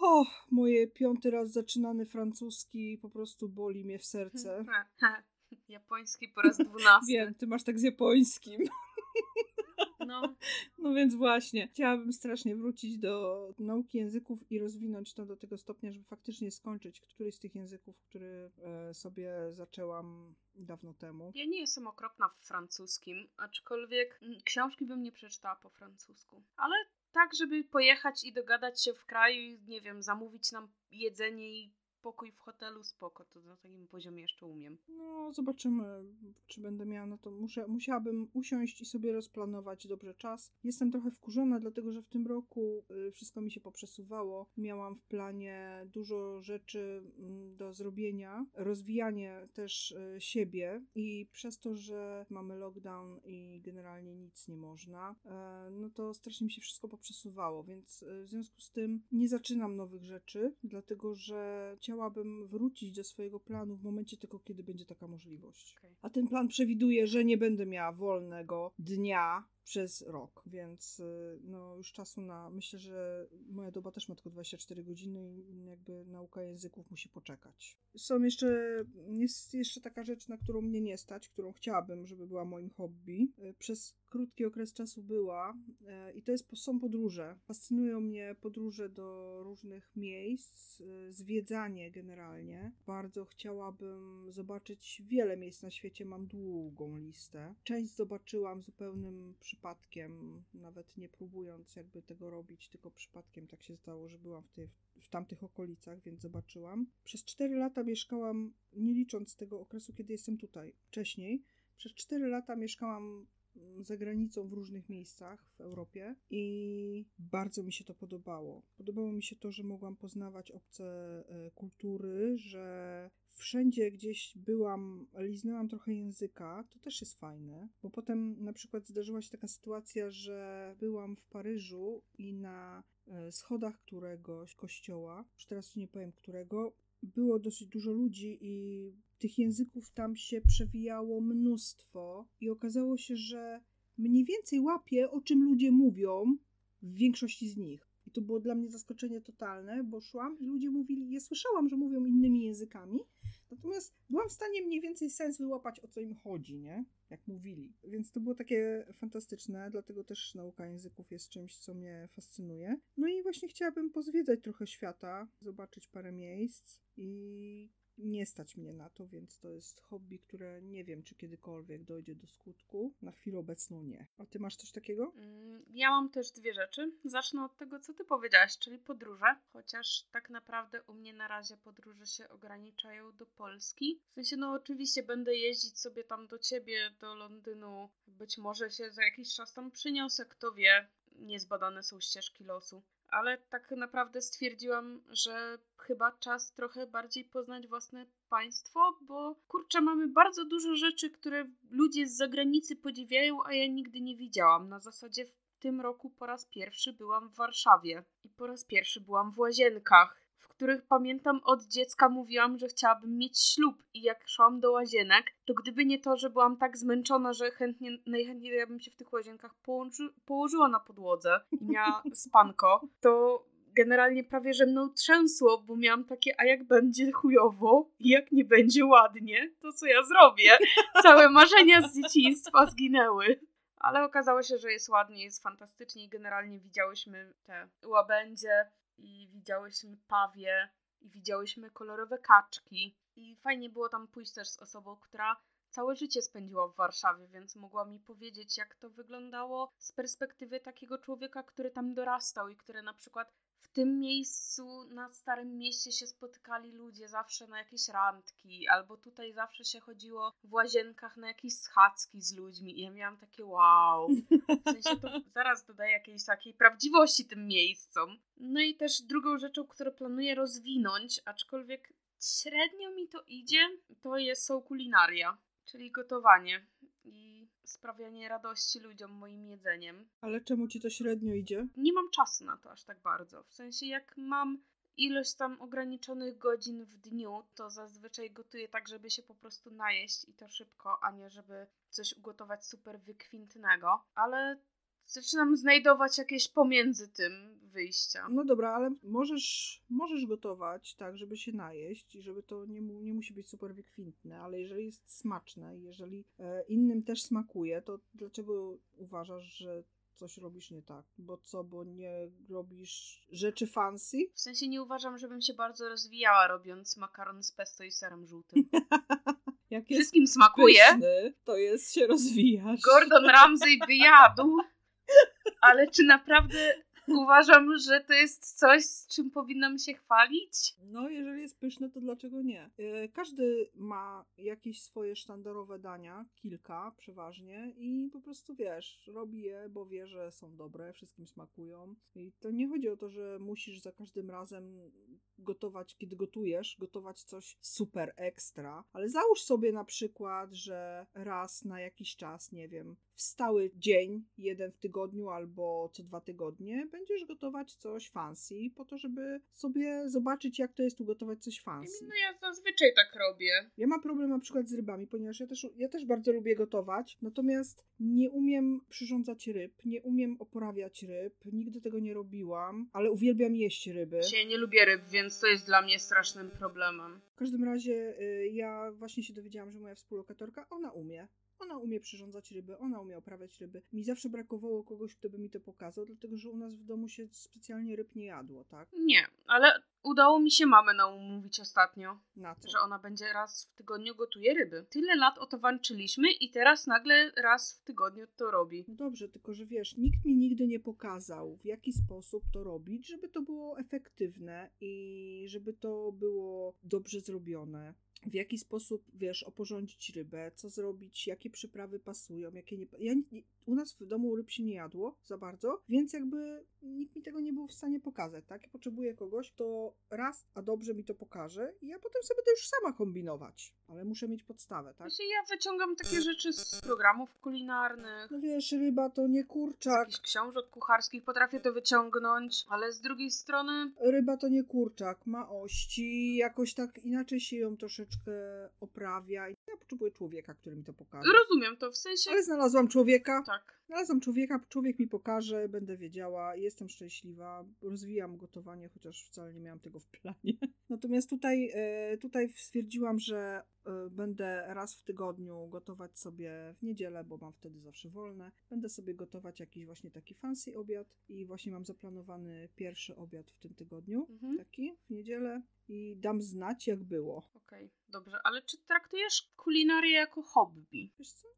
o, moje piąty raz zaczynany francuski po prostu boli mnie w serce. Japoński po raz dwunasty. Wiem, ty masz tak z japońskim. No. no więc właśnie, chciałabym strasznie wrócić do nauki języków i rozwinąć to do tego stopnia, żeby faktycznie skończyć któryś z tych języków, który e, sobie zaczęłam dawno temu. Ja nie jestem okropna w francuskim, aczkolwiek mm, książki bym nie przeczytała po francusku. Ale tak, żeby pojechać i dogadać się w kraju i, nie wiem, zamówić nam jedzenie i pokój w hotelu, spoko, to na takim poziomie jeszcze umiem. No, zobaczymy, czy będę miała na to. Muszę, musiałabym usiąść i sobie rozplanować dobrze czas. Jestem trochę wkurzona, dlatego że w tym roku y, wszystko mi się poprzesuwało. Miałam w planie dużo rzeczy mm, do zrobienia, rozwijanie też y, siebie i przez to, że mamy lockdown i generalnie nic nie można, e, no to strasznie mi się wszystko poprzesuwało, więc y, w związku z tym nie zaczynam nowych rzeczy, dlatego że chciałabym wrócić do swojego planu w momencie tylko, kiedy będzie taka możliwość. Okay. A ten plan przewiduje, że nie będę miała wolnego dnia przez rok, więc y, no już czasu na, myślę, że moja doba też ma tylko 24 godziny i jakby nauka języków musi poczekać. Są jeszcze, jest jeszcze taka rzecz, na którą mnie nie stać, którą chciałabym, żeby była moim hobby. Y, przez krótki okres czasu była y, i to jest, są podróże. Fascynują mnie podróże do różnych miejsc, zwiedzanie generalnie. Bardzo chciałabym zobaczyć wiele miejsc na świecie, mam długą listę. Część zobaczyłam zupełnym przypadkiem, nawet nie próbując jakby tego robić, tylko przypadkiem tak się stało, że byłam w, tych, w tamtych okolicach, więc zobaczyłam. Przez 4 lata mieszkałam, nie licząc tego okresu, kiedy jestem tutaj, wcześniej, przez 4 lata mieszkałam za granicą w różnych miejscach w Europie i bardzo mi się to podobało. Podobało mi się to, że mogłam poznawać obce e, kultury, że wszędzie gdzieś byłam, liznęłam trochę języka, to też jest fajne, bo potem na przykład zdarzyła się taka sytuacja, że byłam w Paryżu i na e, schodach któregoś kościoła, już teraz nie powiem którego, było dosyć dużo ludzi i tych języków tam się przewijało mnóstwo i okazało się, że mniej więcej łapię, o czym ludzie mówią w większości z nich. I to było dla mnie zaskoczenie totalne, bo szłam i ludzie mówili, ja słyszałam, że mówią innymi językami, natomiast byłam w stanie mniej więcej sens wyłapać, o co im chodzi, nie? Jak mówili. Więc to było takie fantastyczne, dlatego też nauka języków jest czymś, co mnie fascynuje. No i właśnie chciałabym pozwiedzać trochę świata, zobaczyć parę miejsc i nie stać mnie na to, więc to jest hobby, które nie wiem, czy kiedykolwiek dojdzie do skutku. Na chwilę obecną nie. A ty masz coś takiego? Mm, ja mam też dwie rzeczy. Zacznę od tego, co ty powiedziałaś, czyli podróże. Chociaż tak naprawdę u mnie na razie podróże się ograniczają do Polski. W sensie, no oczywiście będę jeździć sobie tam do ciebie, do Londynu. Być może się za jakiś czas tam przyniosę, kto wie. Niezbadane są ścieżki losu ale tak naprawdę stwierdziłam, że chyba czas trochę bardziej poznać własne państwo, bo kurczę, mamy bardzo dużo rzeczy, które ludzie z zagranicy podziwiają, a ja nigdy nie widziałam. Na zasadzie w tym roku po raz pierwszy byłam w Warszawie i po raz pierwszy byłam w łazienkach których pamiętam od dziecka mówiłam, że chciałabym mieć ślub i jak szłam do łazienek, to gdyby nie to, że byłam tak zmęczona, że chętnie, najchętniej ja bym się w tych łazienkach położy, położyła na podłodze i miała spanko, to generalnie prawie że mną trzęsło, bo miałam takie, a jak będzie chujowo i jak nie będzie ładnie, to co ja zrobię? Całe marzenia z dzieciństwa zginęły. Ale okazało się, że jest ładnie, jest fantastycznie i generalnie widziałyśmy te łabędzie, i widziałyśmy pawie i widziałyśmy kolorowe kaczki. I fajnie było tam pójść też z osobą, która całe życie spędziła w Warszawie, więc mogła mi powiedzieć, jak to wyglądało z perspektywy takiego człowieka, który tam dorastał i który na przykład tym miejscu na Starym Mieście się spotykali ludzie zawsze na jakieś randki, albo tutaj zawsze się chodziło w łazienkach na jakieś schadzki z ludźmi i ja miałam takie wow. W sensie to zaraz dodaje jakiejś takiej prawdziwości tym miejscom. No i też drugą rzeczą, którą planuję rozwinąć, aczkolwiek średnio mi to idzie, to jest są kulinaria, czyli gotowanie. Sprawianie radości ludziom moim jedzeniem. Ale czemu ci to średnio idzie? Nie mam czasu na to aż tak bardzo. W sensie, jak mam ilość tam ograniczonych godzin w dniu, to zazwyczaj gotuję tak, żeby się po prostu najeść i to szybko, a nie żeby coś ugotować super wykwintnego. Ale zaczynam znajdować jakieś pomiędzy tym wyjścia. No dobra, ale możesz, możesz gotować tak, żeby się najeść i żeby to nie, nie musi być super wykwintne, ale jeżeli jest smaczne, jeżeli e, innym też smakuje, to dlaczego uważasz, że coś robisz nie tak. Bo co, bo nie robisz rzeczy fancy? W sensie nie uważam, żebym się bardzo rozwijała robiąc makaron z pesto i serem żółtym. Jak Wszystkim smakuje. Pyszny, to jest się rozwijasz. Gordon Ramsay wyjadł. Ale czy naprawdę uważam, że to jest coś, z czym powinnam się chwalić. No, jeżeli jest pyszne, to dlaczego nie? E, każdy ma jakieś swoje sztandarowe dania, kilka przeważnie i po prostu wiesz, robi je, bo wie, że są dobre, wszystkim smakują. I to nie chodzi o to, że musisz za każdym razem gotować, kiedy gotujesz, gotować coś super ekstra, ale załóż sobie na przykład, że raz na jakiś czas, nie wiem, w stały dzień, jeden w tygodniu albo co dwa tygodnie, będziesz gotować coś fancy, po to, żeby sobie zobaczyć, jak to jest ugotować coś fancy. No ja zazwyczaj tak robię. Ja mam problem na przykład z rybami, ponieważ ja też, ja też bardzo lubię gotować, natomiast nie umiem przyrządzać ryb, nie umiem oporawiać ryb, nigdy tego nie robiłam, ale uwielbiam jeść ryby. Ja nie lubię ryb, więc to jest dla mnie strasznym problemem. W każdym razie y, ja właśnie się dowiedziałam, że moja współlokatorka, ona umie. Ona umie przyrządzać ryby, ona umie oprawiać ryby. Mi zawsze brakowało kogoś, kto by mi to pokazał, dlatego że u nas w domu się specjalnie ryb nie jadło, tak? Nie, ale udało mi się mamę namówić ostatnio, Na co? że ona będzie raz w tygodniu gotuje ryby. Tyle lat o to walczyliśmy i teraz nagle raz w tygodniu to robi. No dobrze, tylko że wiesz, nikt mi nigdy nie pokazał, w jaki sposób to robić, żeby to było efektywne i żeby to było dobrze zrobione. W jaki sposób, wiesz, oporządzić rybę, co zrobić, jakie przyprawy pasują, jakie nie. Ja, nie- u nas w domu ryb się nie jadło za bardzo, więc jakby nikt mi tego nie był w stanie pokazać, tak? Ja potrzebuję kogoś, kto raz, a dobrze mi to pokaże i ja potem sobie to już sama kombinować, ale muszę mieć podstawę, tak? Wiecie, ja wyciągam takie rzeczy z programów kulinarnych, No wiesz, ryba to nie z kurczak, jakichś książek kucharskich, potrafię to wyciągnąć, ale z drugiej strony Ryba to nie kurczak, ma ości, jakoś tak inaczej się ją troszeczkę oprawia. I Ja potrzebuję człowieka, który mi to pokaże. rozumiem to, w sensie... Ale znalazłam człowieka. Tak. Znalazłam człowieka, człowiek mi pokaże, będę wiedziała, jestem szczęśliwa, rozwijam gotowanie, chociaż wcale nie miałam tego w planie. Natomiast tutaj, e, tutaj stwierdziłam, że e, będę raz w tygodniu gotować sobie w niedzielę, bo mam wtedy zawsze wolne. Będę sobie gotować jakiś właśnie taki fancy obiad i właśnie mam zaplanowany pierwszy obiad w tym tygodniu, Mhm. taki w niedzielę i dam znać jak było. Okej, dobrze, ale czy traktujesz kulinarię jako hobby? Wiesz co?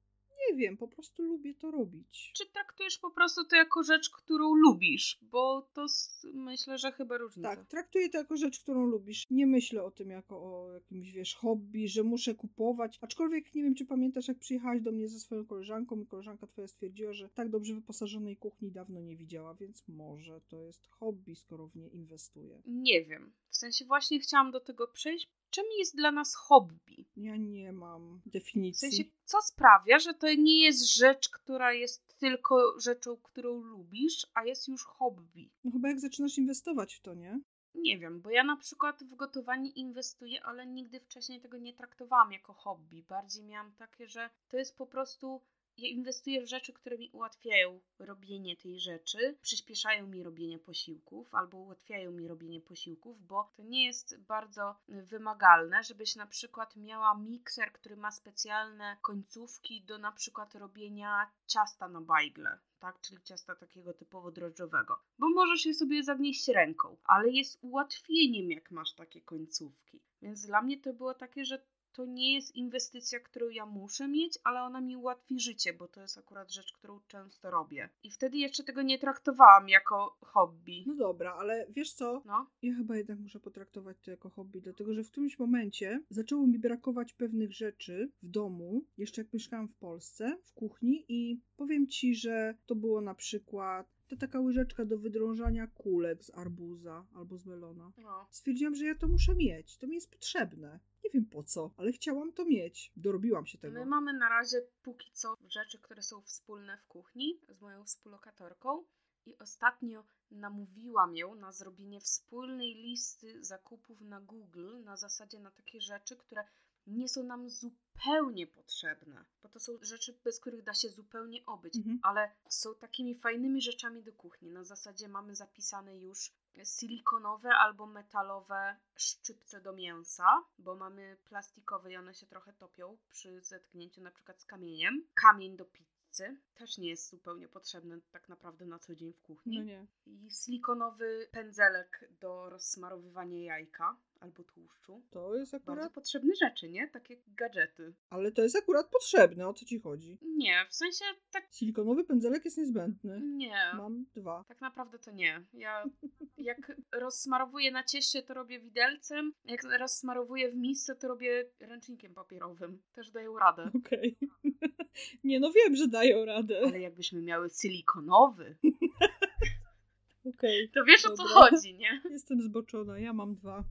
Nie wiem, po prostu lubię to robić. Czy traktujesz po prostu to jako rzecz, którą lubisz? Bo to myślę, że chyba różnica. Tak, traktuję to jako rzecz, którą lubisz. Nie myślę o tym jako o jakimś, wiesz, hobby, że muszę kupować. Aczkolwiek nie wiem, czy pamiętasz, jak przyjechałaś do mnie ze swoją koleżanką i koleżanka twoja stwierdziła, że tak dobrze wyposażonej kuchni dawno nie widziała, więc może to jest hobby, skoro w nie inwestuje. Nie wiem. W sensie właśnie chciałam do tego przejść. Czym jest dla nas hobby? Ja nie mam W definicji. sensie, co sprawia, że to nie jest rzecz, która jest tylko rzeczą, którą lubisz, a jest już hobby? No chyba jak zaczynasz inwestować w to, nie? Nie wiem, bo ja na przykład w gotowanie inwestuję, ale nigdy wcześniej tego nie traktowałam jako hobby. Bardziej miałam takie, że to jest po prostu. Ja inwestuję w rzeczy, które mi ułatwiają robienie tej rzeczy, przyspieszają mi robienie posiłków albo ułatwiają mi robienie posiłków, bo to nie jest bardzo wymagalne, żebyś na przykład miała mikser, który ma specjalne końcówki do na przykład robienia ciasta na bajgle tak, czyli ciasta takiego typowo drożdżowego, bo możesz je sobie zagnieść ręką, ale jest ułatwieniem, jak masz takie końcówki. Więc dla mnie to było takie, że to nie jest inwestycja, którą ja muszę mieć, ale ona mi ułatwi życie, bo to jest akurat rzecz, którą często robię. I wtedy jeszcze tego nie traktowałam jako hobby. No dobra, ale wiesz co? No, Ja chyba jednak muszę potraktować to jako hobby, dlatego że w którymś momencie zaczęło mi brakować pewnych rzeczy w domu, jeszcze jak mieszkałam w Polsce, w kuchni i powiem ci, że to było na przykład to taka łyżeczka do wydrążania kulek z arbuza albo z melona. no. Stwierdziłam, że ja to muszę mieć, to mi jest potrzebne. Nie wiem po co, ale chciałam to mieć. Dorobiłam się tego. My mamy na razie póki co rzeczy, które są wspólne w kuchni z moją współlokatorką i ostatnio namówiłam ją na zrobienie wspólnej listy zakupów na Google na zasadzie na takie rzeczy, które nie są nam zupełnie potrzebne, bo to są rzeczy, bez których da się zupełnie obyć, Mhm. ale są takimi fajnymi rzeczami do kuchni. Na zasadzie mamy zapisane już silikonowe albo metalowe szczypce do mięsa, bo mamy plastikowe i one się trochę topią przy zetknięciu na przykład z kamieniem. Kamień do pizzy też nie jest zupełnie potrzebny tak naprawdę na co dzień w kuchni. No nie. I silikonowy pędzelek do rozsmarowywania jajka, albo tłuszczu. To jest akurat... Bardzo potrzebne rzeczy, nie? Takie gadżety. Ale to jest akurat potrzebne, o co ci chodzi? Nie, w sensie tak Silikonowy pędzelek jest niezbędny. nie. Mam dwa. Tak naprawdę to nie. Ja jak rozsmarowuję na cieście, to robię widelcem. Jak rozsmarowuję w misce, to robię ręcznikiem papierowym. Też dają radę. Okej. Nie, no wiem, że dają radę. Ale jakbyśmy miały silikonowy, Okej. to wiesz o co Dobra. chodzi, nie? Jestem zboczona, ja mam dwa.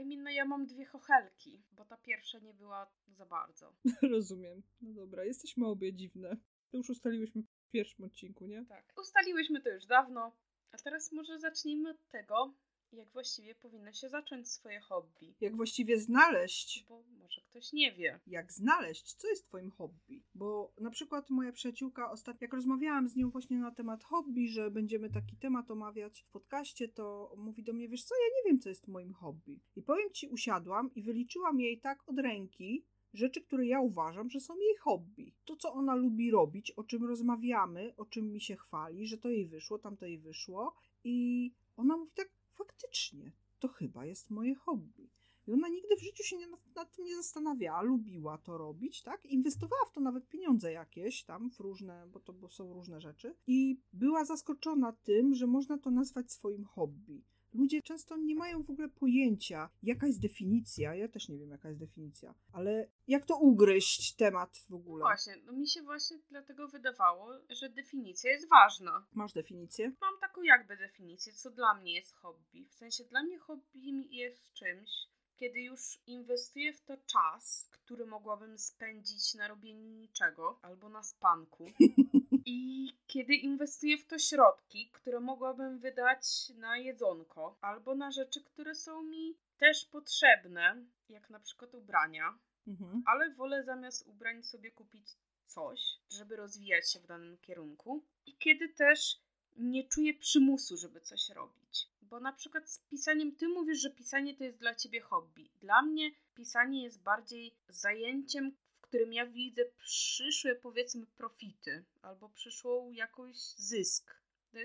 I mean, no ja mam dwie chochelki, bo ta pierwsza nie była za bardzo. Rozumiem. No dobra, jesteśmy obie dziwne. To już ustaliłyśmy w pierwszym odcinku, nie? Tak. Ustaliłyśmy to już dawno. A teraz może zacznijmy od tego, jak właściwie powinno się zacząć swoje hobby. Jak właściwie znaleźć, Bo może ktoś nie wie. jak znaleźć, co jest twoim hobby. Bo na przykład moja przyjaciółka ostatnio, jak rozmawiałam z nią właśnie na temat hobby, że będziemy taki temat omawiać w podcaście, to mówi do mnie, wiesz co, ja nie wiem, co jest moim hobby. I powiem ci, usiadłam i wyliczyłam jej tak od ręki, rzeczy, które ja uważam, że są jej hobby. To, co ona lubi robić, o czym rozmawiamy, o czym mi się chwali, że to jej wyszło, tam to jej wyszło. I ona mówi tak, faktycznie, to chyba jest moje hobby. I ona nigdy w życiu się nie, nad, tym nie zastanawiała, lubiła to robić, tak? Inwestowała w to nawet pieniądze jakieś tam, w różne, bo to bo są różne rzeczy. I była zaskoczona tym, że można to nazwać swoim hobby. Ludzie często nie mają w ogóle pojęcia, jaka jest definicja. Ja też nie wiem, jaka jest definicja, ale jak to ugryźć temat w ogóle. Właśnie, no mi się właśnie dlatego wydawało, że definicja jest ważna. Masz definicję? Mam taką jakby definicję, co dla mnie jest hobby. W sensie dla mnie hobby jest czymś, kiedy już inwestuję w to czas, który mogłabym spędzić na robieniu niczego albo na spanku. I kiedy inwestuję w to środki, które mogłabym wydać na jedzonko albo na rzeczy, które są mi też potrzebne, jak na przykład ubrania, Mhm. ale wolę zamiast ubrań sobie kupić coś, żeby rozwijać się w danym kierunku. I kiedy też nie czuję przymusu, żeby coś robić. Bo na przykład z pisaniem, ty mówisz, że pisanie to jest dla ciebie hobby. Dla mnie pisanie jest bardziej zajęciem, którym ja widzę przyszłe, powiedzmy, profity albo przyszłą jakąś zysk.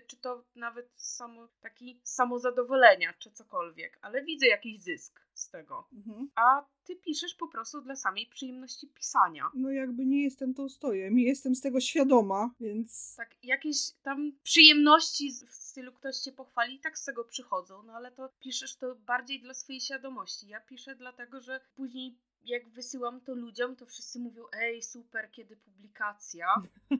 Czy to nawet samo, taki samozadowolenia, czy cokolwiek, ale widzę jakiś zysk z tego. Mhm. A ty piszesz po prostu dla samej przyjemności pisania. No jakby nie jestem tą stojem i jestem z tego świadoma, więc Tak, jakieś tam przyjemności w stylu ktoś cię pochwali tak z tego przychodzą, no ale to piszesz to bardziej dla swojej świadomości. Ja piszę dlatego, że później jak wysyłam to ludziom, to wszyscy mówią, ej, super, kiedy publikacja.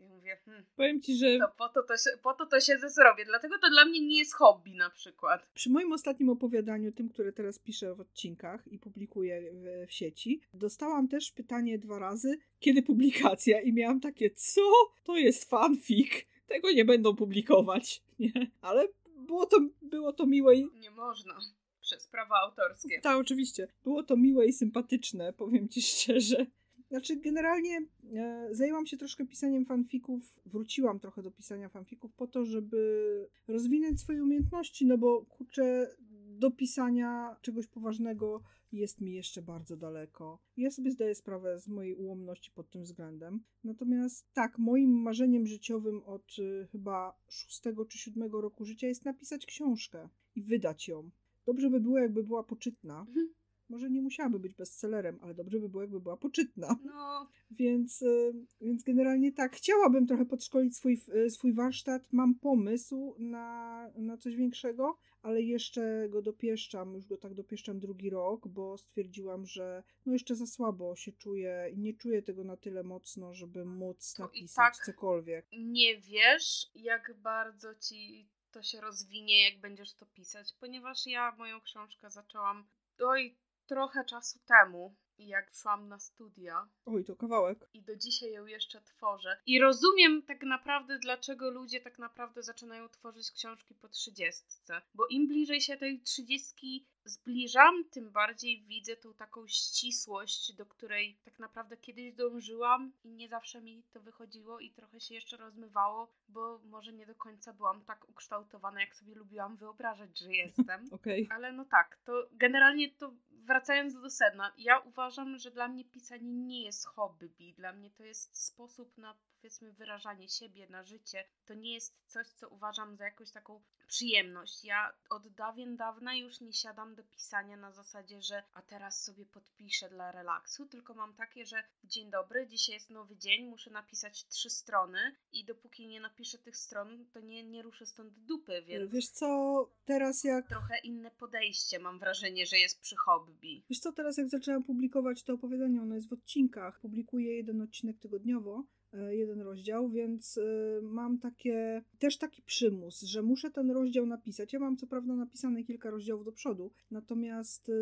Ja mówię, hmm, powiem ci, że to po to to, się, po to to siedzę zrobię. Dlatego to dla mnie nie jest hobby na przykład. Przy moim ostatnim opowiadaniu, tym, które teraz piszę w odcinkach i publikuję w, w sieci, dostałam też pytanie dwa razy, kiedy publikacja i miałam takie, co? To jest fanfic, tego nie będą publikować, nie? Ale było to, było to miłe i... Nie można. Przez prawa autorskie. Tak, oczywiście. Było to miłe i sympatyczne, powiem ci szczerze. Znaczy, generalnie e, zajęłam się troszkę pisaniem fanfików, wróciłam trochę do pisania fanfików po to, żeby rozwinąć swoje umiejętności, no bo kurczę, do pisania czegoś poważnego jest mi jeszcze bardzo daleko. Ja sobie zdaję sprawę z mojej ułomności pod tym względem. Natomiast tak, moim marzeniem życiowym od y, chyba szóstego czy siódmego roku życia jest napisać książkę i wydać ją. Dobrze by było, jakby była poczytna. Mhm. Może nie musiałaby być bestsellerem, ale dobrze by było, jakby była poczytna. No, Więc, y, więc generalnie tak, chciałabym trochę podszkolić swój, y, swój warsztat. Mam pomysł na, na coś większego, ale jeszcze go dopieszczam, już go tak dopieszczam drugi rok, bo stwierdziłam, że no jeszcze za słabo się czuję i nie czuję tego na tyle mocno, żeby móc To napisać tak- cokolwiek. nie wiesz, jak bardzo ci to się rozwinie, jak będziesz to pisać, ponieważ ja moją książkę zaczęłam oj, trochę czasu temu, jak szłam na studia Oj, to kawałek. i do dzisiaj ją jeszcze tworzę. I rozumiem tak naprawdę, dlaczego ludzie tak naprawdę zaczynają tworzyć książki po trzydziestce. Bo im bliżej się tej trzydziestki zbliżam, tym bardziej widzę tą taką ścisłość, do której tak naprawdę kiedyś dążyłam i nie zawsze mi to wychodziło i trochę się jeszcze rozmywało, bo może nie do końca byłam tak ukształtowana, jak sobie lubiłam wyobrażać, że jestem. Okej. Ale no tak, to generalnie to wracając do sedna, ja uważam, że dla mnie pisanie nie jest hobby. Dla mnie to jest sposób na powiedzmy wyrażanie siebie na życie. To nie jest coś, co uważam za jakąś taką przyjemność. Ja od dawien dawna już nie siadam do pisania na zasadzie, że a teraz sobie podpiszę dla relaksu, tylko mam takie, że dzień dobry, dzisiaj jest nowy dzień, muszę napisać trzy strony i dopóki nie napiszę tych stron, to nie, nie ruszę stąd dupy, więc... Wiesz co, teraz jak... Trochę inne podejście mam wrażenie, że jest przy hobby. Wiesz co, teraz jak zaczęłam publikować to opowiadanie, ono jest w odcinkach, publikuję jeden odcinek tygodniowo, E, jeden rozdział, więc e, mam takie, też taki przymus, że muszę ten rozdział napisać. Ja mam co prawda napisane kilka rozdziałów do przodu, natomiast e,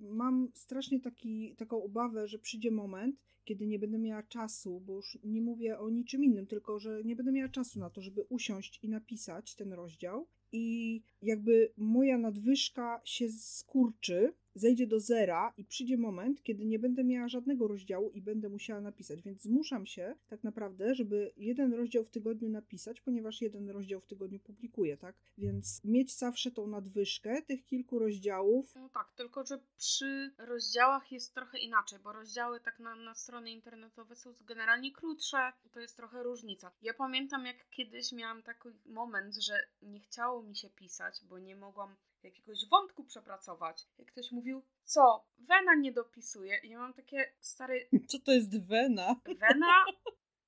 mam strasznie taki, taką obawę, że przyjdzie moment, kiedy nie będę miała czasu, bo już nie mówię o niczym innym, tylko że nie będę miała czasu na to, żeby usiąść i napisać ten rozdział. I jakby moja nadwyżka się skurczy, zejdzie do zera i przyjdzie moment, kiedy nie będę miała żadnego rozdziału i będę musiała napisać. Więc zmuszam się tak naprawdę, żeby jeden rozdział w tygodniu napisać, ponieważ jeden rozdział w tygodniu publikuję, tak? Więc mieć zawsze tą nadwyżkę tych kilku rozdziałów. No tak, tylko że przy rozdziałach jest trochę inaczej, bo rozdziały tak na, na strony internetowe są generalnie krótsze, to jest trochę różnica. Ja pamiętam, jak kiedyś miałam taki moment, że nie chciało mi się pisać, bo nie mogłam jakiegoś wątku przepracować. Jak ktoś mówił, co? Wena nie dopisuje. I ja mam takie stare... Co to jest wena? Wena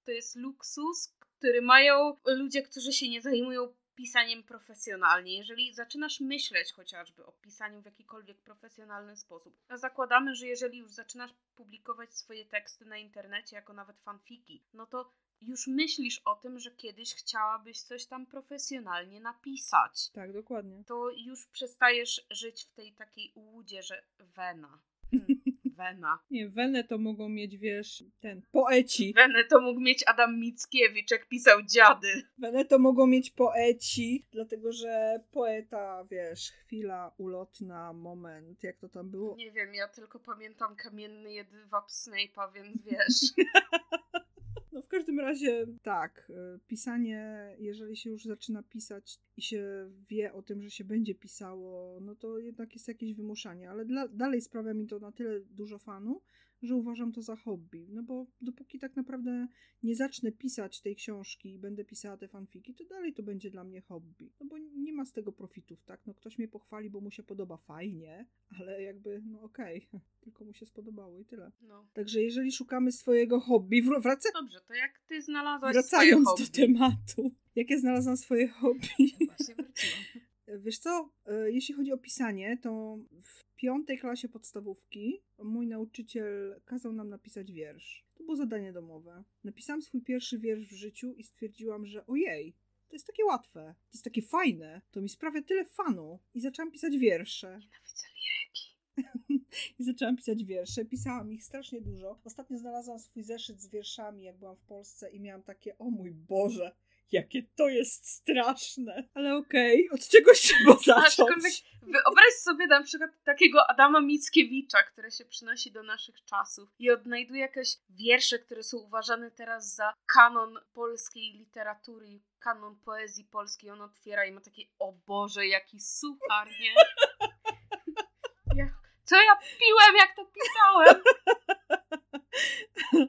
to jest luksus, który mają ludzie, którzy się nie zajmują pisaniem profesjonalnie. Jeżeli zaczynasz myśleć chociażby o pisaniu w jakikolwiek profesjonalny sposób, a zakładamy, że jeżeli już zaczynasz publikować swoje teksty na internecie jako nawet fanfiki, no to już myślisz o tym, że kiedyś chciałabyś coś tam profesjonalnie napisać. Tak, dokładnie. To już przestajesz żyć w tej takiej ułudzie, że wena. Hmm, wena. Nie, wenę to mogą mieć, wiesz, ten, poeci. Wenę to mógł mieć Adam Mickiewicz, jak pisał dziady. Wenę to mogą mieć poeci, dlatego że poeta, wiesz, chwila ulotna, moment, jak to tam było? Nie wiem, ja tylko pamiętam kamienny jedwab Snape'a, więc wiesz. Każdym razie tak, e, pisanie, jeżeli się już zaczyna pisać i się wie o tym, że się będzie pisało, no to jednak jest jakieś wymuszanie, ale dla, dalej sprawia mi to na tyle dużo fanu, że uważam to za hobby. No bo dopóki tak naprawdę nie zacznę pisać tej książki i będę pisała te fanfiki, to dalej to będzie dla mnie hobby. No bo nie ma z tego profitów, tak? No ktoś mnie pochwali, bo mu się podoba fajnie, ale jakby, no okej, okay. tylko mu się spodobało i tyle. No. Także jeżeli szukamy swojego hobby, wracaj. Dobrze, to jak ty znalazłaś Wracając swoje do tematu. Jak ja znalazłam swoje hobby? Właśnie wróciłam. Wiesz co, e, jeśli chodzi o pisanie, to w piątej klasie podstawówki mój nauczyciel kazał nam napisać wiersz. To było zadanie domowe. Napisałam swój pierwszy wiersz w życiu i stwierdziłam, że ojej, to jest takie łatwe, to jest takie fajne, to mi sprawia tyle fanu. I zaczęłam pisać wiersze. Nienawidzę. I zaczęłam pisać wiersze. Pisałam ich strasznie dużo. Ostatnio znalazłam swój zeszyt z wierszami, jak byłam w Polsce i miałam takie, o mój Boże, Jakie to jest straszne. Ale okej, okay, od czegoś trzeba zacząć. Wyobraź sobie na przykład takiego Adama Mickiewicza, który się przynosi do naszych czasów i odnajduje jakieś wiersze, które są uważane teraz za kanon polskiej literatury, kanon poezji polskiej. On otwiera i ma takie, o Boże, jaki suchar, nie? Ja, co ja piłem, jak to pisałem?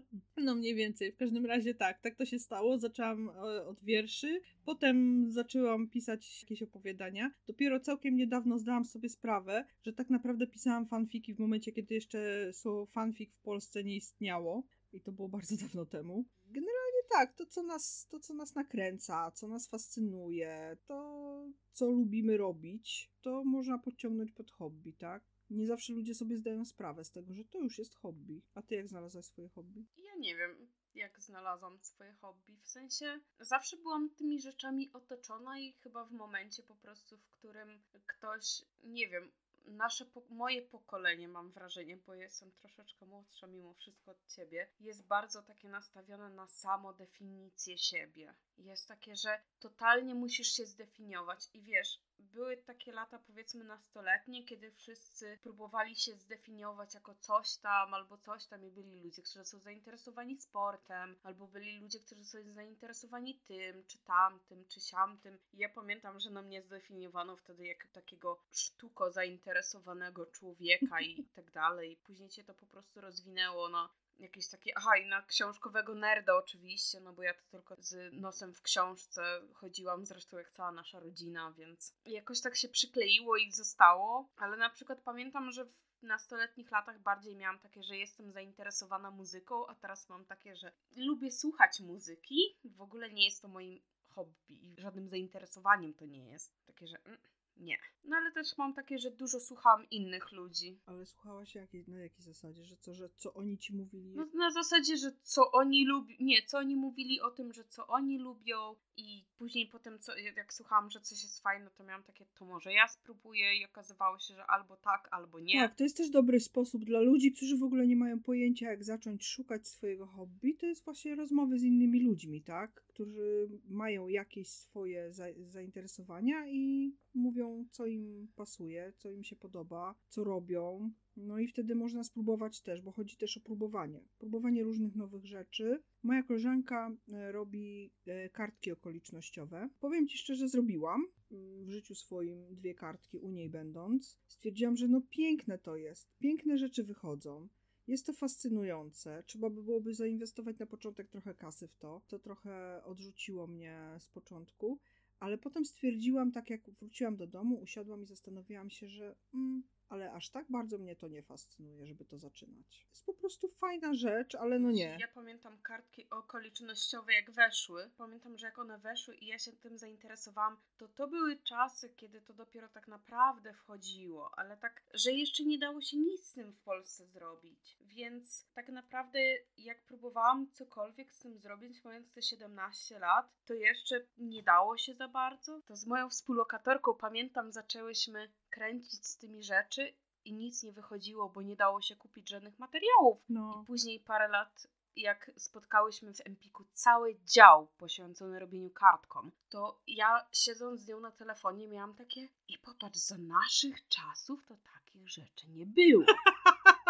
No mniej więcej, w każdym razie tak, tak to się stało. Zaczęłam e, od wierszy, potem zaczęłam pisać jakieś opowiadania. Dopiero całkiem niedawno zdałam sobie sprawę, że tak naprawdę pisałam fanfiki w momencie, kiedy jeszcze słowo fanfic w Polsce nie istniało. I to było bardzo dawno temu. Generalnie tak, to co nas, to co nas nakręca, co nas fascynuje, to co lubimy robić, to można podciągnąć pod hobby, tak? Nie zawsze ludzie sobie zdają sprawę z tego, że to już jest hobby. A ty jak znalazłaś swoje hobby? Ja nie wiem, jak znalazłam swoje hobby. W sensie zawsze byłam tymi rzeczami otoczona i chyba w momencie po prostu, w którym ktoś, nie wiem, nasze, moje pokolenie, mam wrażenie, bo jestem troszeczkę młodsza mimo wszystko od ciebie, jest bardzo takie nastawione na samo definicję siebie. Jest takie, że totalnie musisz się zdefiniować i wiesz, były takie lata powiedzmy nastoletnie, kiedy wszyscy próbowali się zdefiniować jako coś tam albo coś tam i byli ludzie, którzy są zainteresowani sportem, albo byli ludzie, którzy są zainteresowani tym, czy tamtym, czy siamtym. I ja pamiętam, że na mnie zdefiniowano wtedy jako takiego sztuko zainteresowanego człowieka i tak dalej. Później się to po prostu rozwinęło na jakieś takie, aha, i na książkowego nerda oczywiście, no bo ja to tylko z nosem w książce chodziłam, zresztą jak cała nasza rodzina, więc jakoś tak się przykleiło i zostało, ale na przykład pamiętam, że w nastoletnich latach bardziej miałam takie, że jestem zainteresowana muzyką, a teraz mam takie, że lubię słuchać muzyki, w ogóle nie jest to moim hobby i żadnym zainteresowaniem to nie jest. Takie, że mm, nie. No ale też mam takie, że dużo słucham innych ludzi. Ale słuchałaś jakiej, na jakiej zasadzie? Że co, że co oni ci mówili? No, na zasadzie, że co oni lubią. Nie, co oni mówili o tym, że co oni lubią i później potem, co, jak słuchałam, że coś jest fajne, to miałam takie, to może ja spróbuję i okazywało się, że albo tak, albo nie. Tak, to jest też dobry sposób dla ludzi, którzy w ogóle nie mają pojęcia, jak zacząć szukać swojego hobby. To jest właśnie rozmowy z innymi ludźmi, tak? Którzy mają jakieś swoje za zainteresowania i mówią, co im pasuje, co im się podoba, co robią. No i wtedy można spróbować też, bo chodzi też o próbowanie. Próbowanie różnych nowych rzeczy. Moja koleżanka e, robi e, kartki okolicznościowe. Powiem Ci szczerze, zrobiłam mm, w życiu swoim dwie kartki u niej będąc. Stwierdziłam, że no piękne to jest. Piękne rzeczy wychodzą. Jest to fascynujące. Trzeba by byłoby zainwestować na początek trochę kasy w to. To trochę odrzuciło mnie z początku, ale potem stwierdziłam, tak jak wróciłam do domu, usiadłam i zastanowiłam się, że mm, ale aż tak bardzo mnie to nie fascynuje, żeby to zaczynać. Jest po prostu fajna rzecz, ale no nie. Ja pamiętam kartki okolicznościowe, jak weszły. Pamiętam, że jak one weszły i ja się tym zainteresowałam, to to były czasy, kiedy to dopiero tak naprawdę wchodziło, ale tak, że jeszcze nie dało się nic z tym w Polsce zrobić. Więc tak naprawdę, jak próbowałam cokolwiek z tym zrobić, mając te 17 lat, to jeszcze nie dało się za bardzo. To z moją współlokatorką, pamiętam, zaczęłyśmy kręcić z tymi rzeczy i nic nie wychodziło, bo nie dało się kupić żadnych materiałów. No. I później parę lat, jak spotkałyśmy w Empiku cały dział poświęcony robieniu kartkom, to ja siedząc z nią na telefonie miałam takie i popatrz, za naszych czasów to takich rzeczy nie było.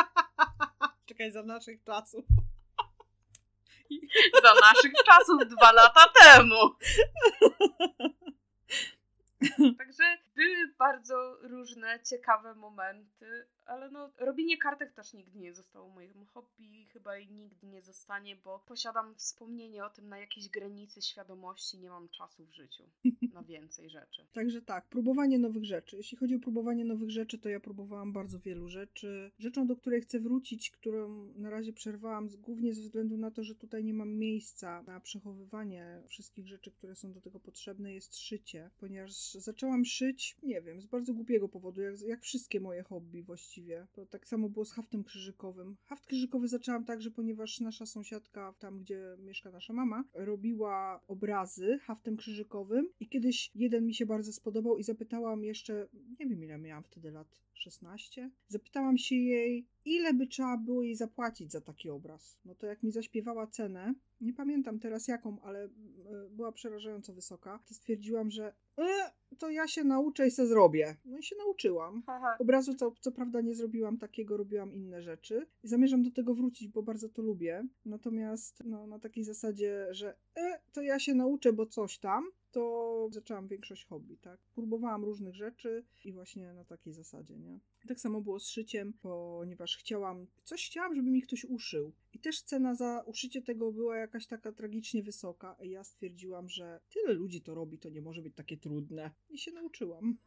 Czekaj, za naszych czasów. za naszych czasów dwa lata temu. Także były bardzo różne, ciekawe momenty, ale no, robienie kartek też nigdy nie zostało moim hobby, chyba i nigdy nie zostanie, bo posiadam wspomnienie o tym na jakiejś granicy świadomości, nie mam czasu w życiu na więcej rzeczy. Także tak, próbowanie nowych rzeczy. Jeśli chodzi o próbowanie nowych rzeczy, to ja próbowałam bardzo wielu rzeczy. Rzeczą, do której chcę wrócić, którą na razie przerwałam, głównie ze względu na to, że tutaj nie mam miejsca na przechowywanie wszystkich rzeczy, które są do tego potrzebne, jest szycie, ponieważ zaczęłam szyć, nie wiem, z bardzo głupiego powodu, jak, jak wszystkie moje hobby właściwie właściwie. To tak samo było z haftem krzyżykowym. Haft krzyżykowy zaczęłam tak, że ponieważ nasza sąsiadka, tam gdzie mieszka nasza mama, robiła obrazy haftem krzyżykowym i kiedyś jeden mi się bardzo spodobał i zapytałam jeszcze, nie wiem ile miałam wtedy lat, 16. Zapytałam się jej, ile by trzeba było jej zapłacić za taki obraz. No to jak mi zaśpiewała cenę, nie pamiętam teraz jaką, ale e, była przerażająco wysoka, to stwierdziłam, że e, to ja się nauczę i se zrobię. No i się nauczyłam. Aha. Obrazu co, co prawda nie zrobiłam takiego, robiłam inne rzeczy. I zamierzam do tego wrócić, bo bardzo to lubię. Natomiast no, na takiej zasadzie, że e, to ja się nauczę, bo coś tam, to zaczęłam większość hobby, tak? Próbowałam różnych rzeczy i właśnie na takiej zasadzie, nie? Tak samo było z szyciem, ponieważ chciałam, coś chciałam, żeby mi ktoś uszył. I też cena za uszycie tego była jakaś taka tragicznie wysoka. I ja stwierdziłam, że tyle ludzi to robi, to nie może być takie trudne. I się nauczyłam.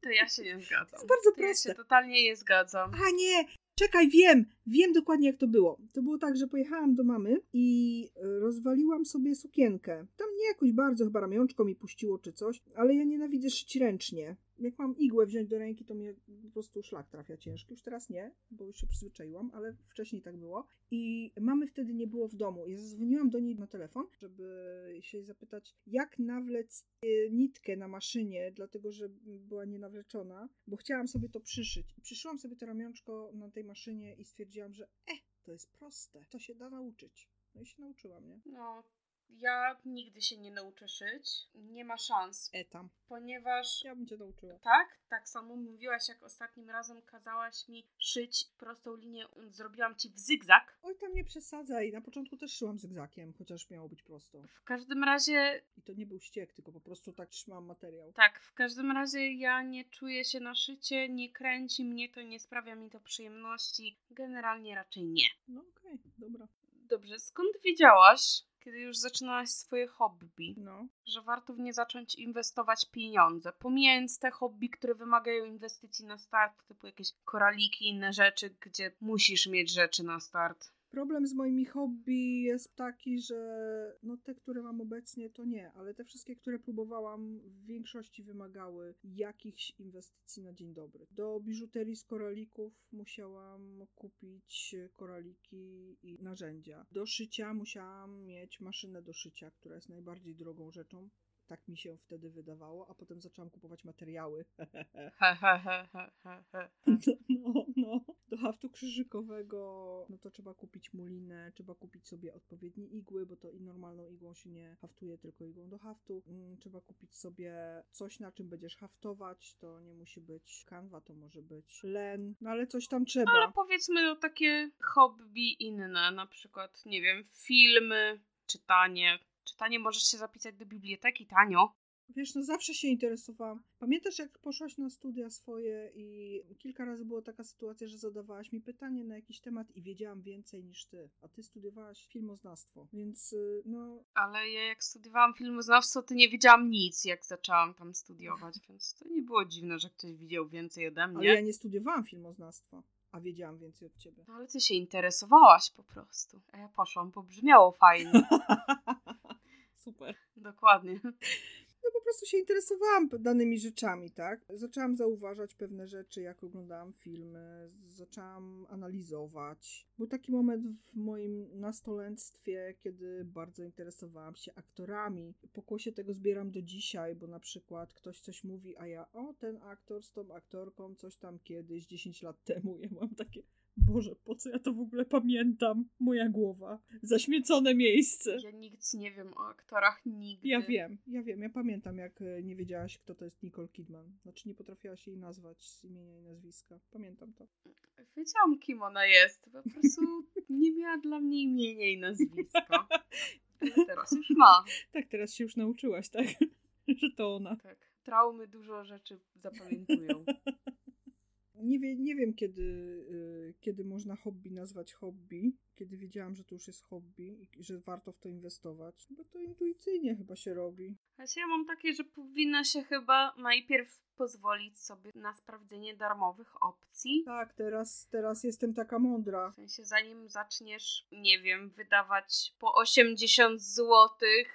To ja się nie zgadzam. To jest bardzo to proste. Ja się totalnie nie zgadzam. A nie, Czekaj, wiem, wiem dokładnie jak to było. To było tak, że pojechałam do mamy i e, rozwaliłam sobie sukienkę. Tam nie jakoś bardzo, chyba ramionczko mi puściło czy coś, ale ja nienawidzę szyć ręcznie jak mam igłę wziąć do ręki, to mnie po prostu szlak trafia ciężki. Już teraz nie, bo już się przyzwyczaiłam, ale wcześniej tak było. I mamy wtedy nie było w domu. Ja zadzwoniłam do niej na telefon, żeby się zapytać, jak nawlec e, nitkę na maszynie, dlatego że była nienawleczona, bo chciałam sobie to przyszyć. Przyszyłam sobie to ramionczko na tej maszynie i stwierdziłam, że e, to jest proste, to się da nauczyć. No i się nauczyłam, nie? No, Ja nigdy się nie nauczę szyć. Nie ma szans. Etam. Ponieważ Ja bym cię nauczyła. tak, tak samo mówiłaś, jak ostatnim razem kazałaś mi szyć prostą linię. Zrobiłam ci w zygzak. Oj, tam nie przesadzaj. Na początku też szyłam zygzakiem, chociaż miało być prosto. W każdym razie, I to nie był ściek, tylko po prostu tak trzymałam materiał. tak, w każdym razie ja nie czuję się na szycie, nie kręci mnie to, nie sprawia mi to przyjemności. Generalnie raczej nie. No okej, dobra. Dobrze, skąd wiedziałaś, kiedy już zaczynałaś swoje hobby, No. że warto w nie zacząć inwestować pieniądze? Pomijając te hobby, które wymagają inwestycji na start, typu jakieś koraliki, inne rzeczy, gdzie musisz mieć rzeczy na start. Problem z moimi hobby jest taki, że no te, które mam obecnie, to nie, ale te wszystkie, które próbowałam, w większości wymagały jakichś inwestycji na dzień dobry. Do biżuterii z koralików musiałam kupić koraliki i narzędzia. Do szycia musiałam mieć maszynę do szycia, która jest najbardziej drogą rzeczą. Tak mi się wtedy wydawało, a potem zaczęłam kupować materiały. He. No, no. Do haftu krzyżykowego, no to trzeba kupić mulinę, trzeba kupić sobie odpowiednie igły, bo to i normalną igłą się nie haftuje, tylko igłą do haftu. Mm, trzeba kupić sobie coś, na czym będziesz haftować. To nie musi być kanwa, to może być len, no ale coś tam trzeba. Ale powiedzmy no, takie hobby inne, na przykład, nie wiem, filmy, czytanie. Czytanie możesz się zapisać do biblioteki tanio. Wiesz, no zawsze się interesowałam. Pamiętasz, jak poszłaś na studia swoje i kilka razy była taka sytuacja, że zadawałaś mi pytanie na jakiś temat i wiedziałam więcej niż ty, a ty studiowałaś filmoznawstwo, więc y, no Ale ja jak studiowałam filmoznawstwo, to nie wiedziałam nic, jak zaczęłam tam studiować, więc to nie było dziwne, że ktoś widział więcej ode Ale mnie. ja nie studiowałam filmoznawstwa, a wiedziałam więcej od ciebie. No, ale ty się interesowałaś po prostu. A ja poszłam, bo brzmiało fajnie. Super. Dokładnie. No po prostu się interesowałam danymi rzeczami, tak? Zaczęłam zauważać pewne rzeczy, jak oglądałam filmy, zaczęłam analizować. Był taki moment w moim nastolenstwie, kiedy bardzo interesowałam się aktorami. Pokłosie tego zbieram do dzisiaj, bo na przykład ktoś coś mówi, a ja, o, ten aktor z tą aktorką, coś tam kiedyś, 10 lat temu. Ja mam takie, Boże, po co ja to w ogóle pamiętam? Moja głowa. Zaśmiecone miejsce. Ja nic nie wiem o aktorach nigdy. Ja wiem, ja wiem, ja pamiętam, jak e, nie wiedziałaś, kto to jest Nicole Kidman. Znaczy, nie potrafiłaś jej nazwać z imienia i nazwiska. Pamiętam to. Wiedziałam, kim ona jest. Po prostu nie miała dla mnie imienia i nazwiska. Ale teraz już ma. Tak, teraz się już nauczyłaś, tak? Że to ona. Tak. Traumy dużo rzeczy zapamiętują. Nie, wie, nie wiem, kiedy, y, kiedy można hobby nazwać hobby. Kiedy wiedziałam, że to już jest hobby i że warto w to inwestować. Bo to intuicyjnie chyba się robi. Znaczy ja mam takie, że powinna się chyba najpierw pozwolić sobie na sprawdzenie darmowych opcji. Tak, teraz, teraz jestem taka mądra. W sensie zanim zaczniesz, nie wiem, wydawać po 80 zł